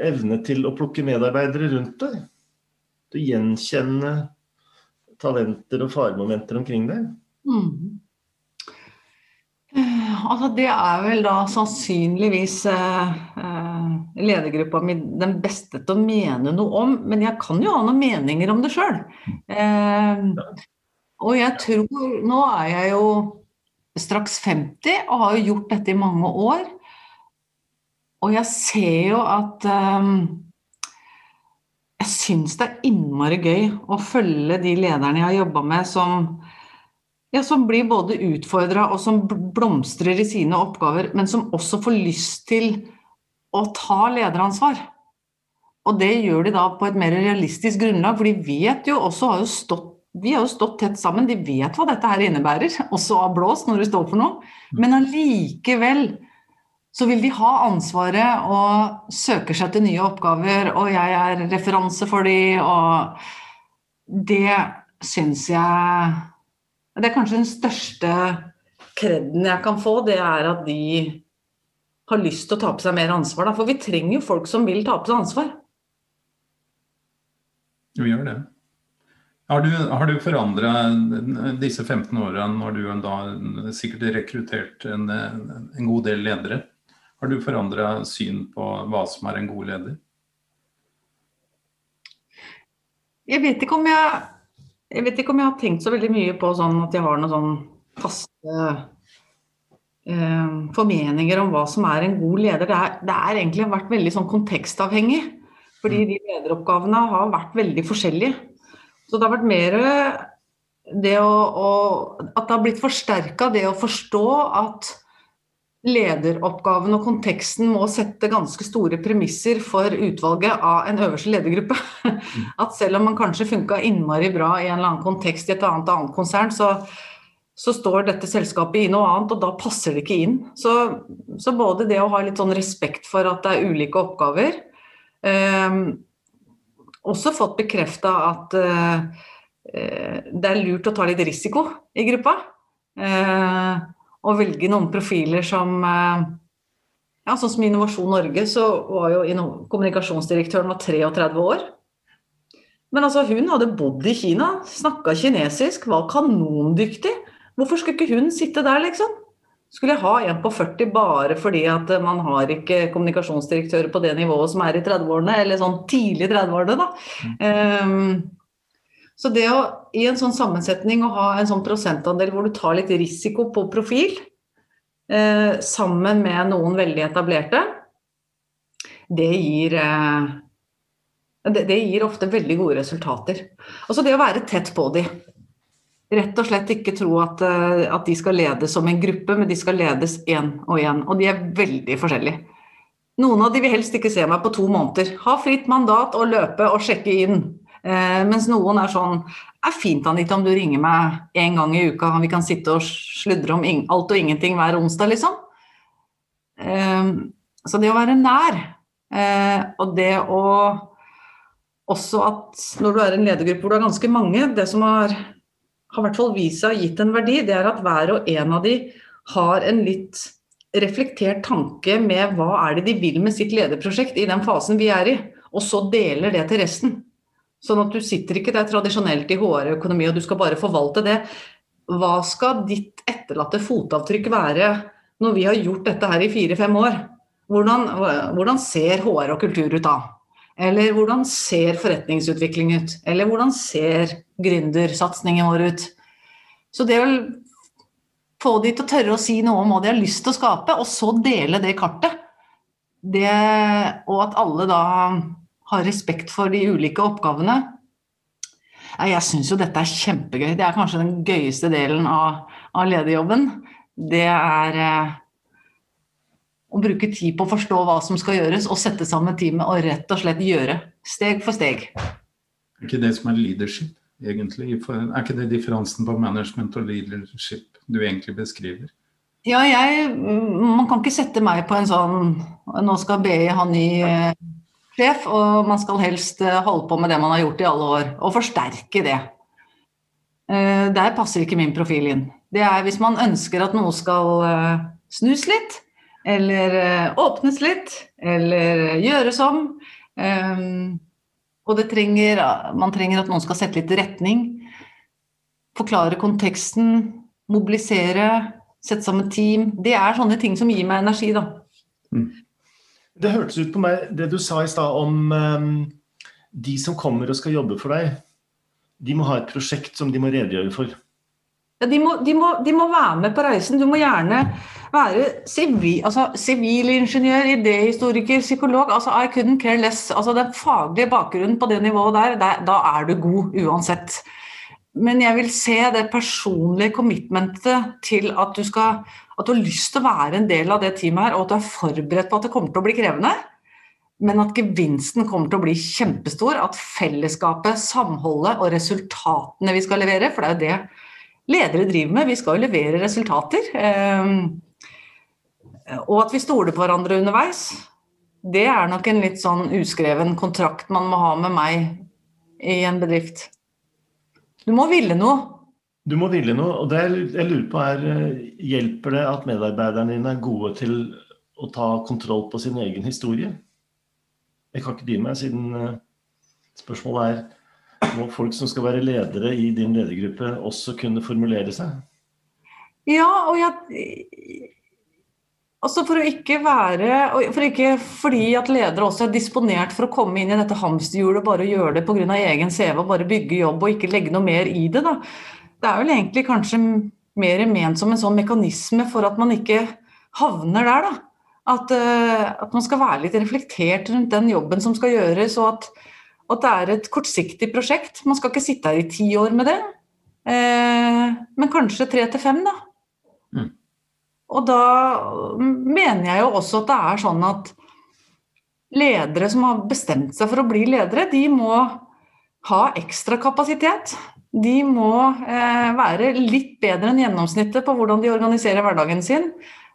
evne til å plukke medarbeidere rundt deg? Til å gjenkjenne talenter og faremomenter omkring deg? Mm. Altså, det er vel da sannsynligvis eh, eh, ledergruppa mi den beste til å mene noe om, men jeg kan jo ha noen meninger om det sjøl. Eh, og jeg tror Nå er jeg jo straks 50 og har jo gjort dette i mange år. Og jeg ser jo at eh, Jeg syns det er innmari gøy å følge de lederne jeg har jobba med som, ja, som blir både utfordra og som blomstrer i sine oppgaver, men som også får lyst til å ta lederansvar. Og det gjør de da på et mer realistisk grunnlag, for de vet jo også, har jo stått vi har jo stått tett sammen, de vet hva dette her innebærer, også av blås når du står for noe. Men allikevel så vil de ha ansvaret og søker seg til nye oppgaver, og jeg er referanse for de, og det syns jeg Det er kanskje den største kreden jeg kan få, det er at de har lyst til å ta på seg mer ansvar. Da. For vi trenger jo folk som vil ta på seg ansvar. Vi gjør det. Har du, har du forandra disse 15 åra, når du da sikkert rekruttert en, en god del ledere? Har du forandra syn på hva som er en god leder? Jeg vet ikke om jeg, jeg, vet ikke om jeg har tenkt så veldig mye på sånn at jeg har noen sånn faste eh, formeninger om hva som er en god leder. Det, er, det er egentlig vært veldig sånn kontekstavhengig. Fordi mm. de lederoppgavene har vært veldig forskjellige. Så det har vært mer det å, å At det har blitt forsterka det å forstå at lederoppgaven og konteksten må sette ganske store premisser for utvalget av en øverste ledergruppe. At selv om man kanskje funka innmari bra i en eller annen kontekst i et annet, annet konsern, så, så, står dette selskapet i noe annet, og da passer det ikke inn. Så, så både det å ha litt sånn respekt for at det er ulike oppgaver, eh, også fått bekrefta at eh, det er lurt å ta litt risiko i gruppa. Uh, og velge noen profiler som uh, ja, Sånn som Innovasjon Norge, så var jo kommunikasjonsdirektøren var 33 år. Men altså, hun hadde bodd i Kina, snakka kinesisk, var kanondyktig. Hvorfor skulle ikke hun sitte der, liksom? Skulle jeg ha en på 40 bare fordi at man har ikke kommunikasjonsdirektører på det nivået som er i 30-årene, eller sånn tidlig 30-årene, da. Um, så det å i en sånn sammensetning å ha en sånn prosentandel hvor du tar litt risiko på profil, eh, sammen med noen veldig etablerte, det gir eh, det, det, gir ofte veldig gode resultater. Altså det å være tett på de. Rett og slett ikke tro at, eh, at, de skal ledes som en gruppe, men de skal ledes én og én. Og de er veldig forskjellige. Noen av de vil helst ikke se meg på to måneder. Ha fritt mandat og løpe og sjekke inn. Eh, mens noen er sånn er fint Anita om du ringer meg en gang i uka, vi kan sitte og sludre om alt og ingenting hver onsdag, liksom. Eh, så det å være nær, eh, og det å også at når du er i en ledergruppe hvor du er ganske mange, det som har har hvert fall vist seg gitt en verdi, det er at hver og en av de har en litt reflektert tanke med hva er det de vil med sitt lederprosjekt i den fasen vi er i, og så deler det til resten. Sånn at du sitter ikke der tradisjonelt i HR-økonomi og du skal bare forvalte det. Hva skal ditt etterlatte fotavtrykk være når vi har gjort dette her i fire-fem år? Hvordan, hvordan ser HR og kultur ut da? Eller hvordan ser forretningsutvikling ut? Eller hvordan ser gründersatsingen vår ut? Så det å få de til å tørre å si noe om hva de har lyst til å skape, og så dele det kartet, det, og at alle da har respekt for de ulike oppgavene Jeg syns jo dette er kjempegøy. Det er kanskje den gøyeste delen av, av lederjobben. Det er eh, å bruke tid på å forstå hva som skal gjøres, og sette sammen teamet og rett og slett gjøre. Steg for steg. Er ikke det som er leadership, egentlig? Er ikke det differansen på management og leadership du egentlig beskriver? Ja, jeg Man kan ikke sette meg på en sånn Nå skal BI ha ny eh, sjef, og man skal helst eh, holde på med det man har gjort i alle år, og forsterke det. Eh, der passer ikke min profil inn. Det er hvis man ønsker at noe skal snus litt, eller eh, åpnes litt, eller gjøres om. Og trenger, man trenger at noen skal sette litt retning. Forklare konteksten, mobilisere, sette sammen team. Det er sånne ting som gir meg energi, da. Mm. Det hørtes ut på meg, det du sa i stad om um, de som kommer og skal jobbe for deg, de må ha et prosjekt som de må redegjøre for. Ja, de, må, de, må, de, må, være med på reisen. Du må gjerne være sivilingeniør, altså, sivilingeniør, idéhistoriker, psykolog. altså I couldn't care less. altså Den faglige bakgrunnen på det nivået der, der, da er du god uansett. Men jeg vil se det personlige commitmentet til at du, skal, at du har lyst til å være en del av det teamet her, og at du er forberedt på at det kommer til å bli krevende. Men at gevinsten kommer til å bli kjempestor. At fellesskapet, samholdet og resultatene vi skal levere, for det er jo det ledere driver med. Vi skal jo levere resultater. Ehm, og at vi stoler på hverandre underveis. Det er nok en litt sånn uskreven kontrakt man må ha med meg i en bedrift. Du må ville noe. Du må ville noe. Og det jeg lurer på er Hjelper det at medarbeiderne dine er gode til å ta kontroll på sin egen historie? Jeg kan ikke dy meg, siden eh, spørsmålet er må folk som skal være ledere i din ledergruppe, også kunne formulere seg? Ja, og jeg Altså for å ikke være for ikke, Fordi at ledere også er disponert for å komme inn i dette hamsterhjulet og bare gjøre det pga. egen CV og bare bygge jobb og ikke legge noe mer i det. Da. Det er vel egentlig kanskje mer ment som en sånn mekanisme for at man ikke havner der. da. At, uh, at man skal være litt reflektert rundt den jobben som skal gjøres, og at, at det er et kortsiktig prosjekt. Man skal ikke sitte her i ti år med det, uh, men kanskje tre til fem, da. Mm. Og da mener jeg jo også at det er sånn at ledere som har bestemt seg for å bli ledere, de må ha ekstra kapasitet. De må eh, være litt bedre enn gjennomsnittet på hvordan de organiserer hverdagen sin.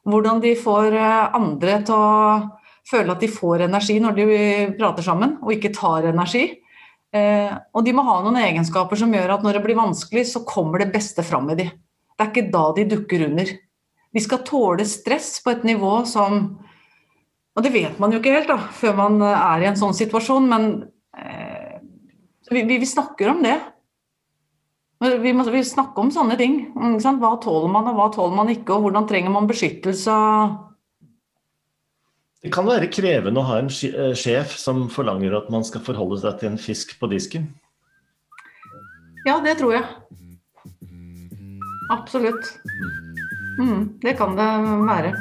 Hvordan de får eh, andre til å føle at de får energi når de prater sammen, og ikke tar energi. Eh, og de må ha noen egenskaper som gjør at når det blir vanskelig, så kommer det beste fram i de. Det er ikke da de dukker under. De skal tåle stress på et nivå som Og det vet man jo ikke helt da, før man er i en sånn situasjon, men vi, vi, snakker om det. Vi må vi snakker om sånne ting. Hva tåler man, og hva tåler man ikke, og hvordan trenger man beskyttelse? Det kan være krevende å ha en eh, sjef som forlanger at man skal forholde seg til en fisk på disken. Ja, det tror jeg. Absolutt. Mm, det kan det være.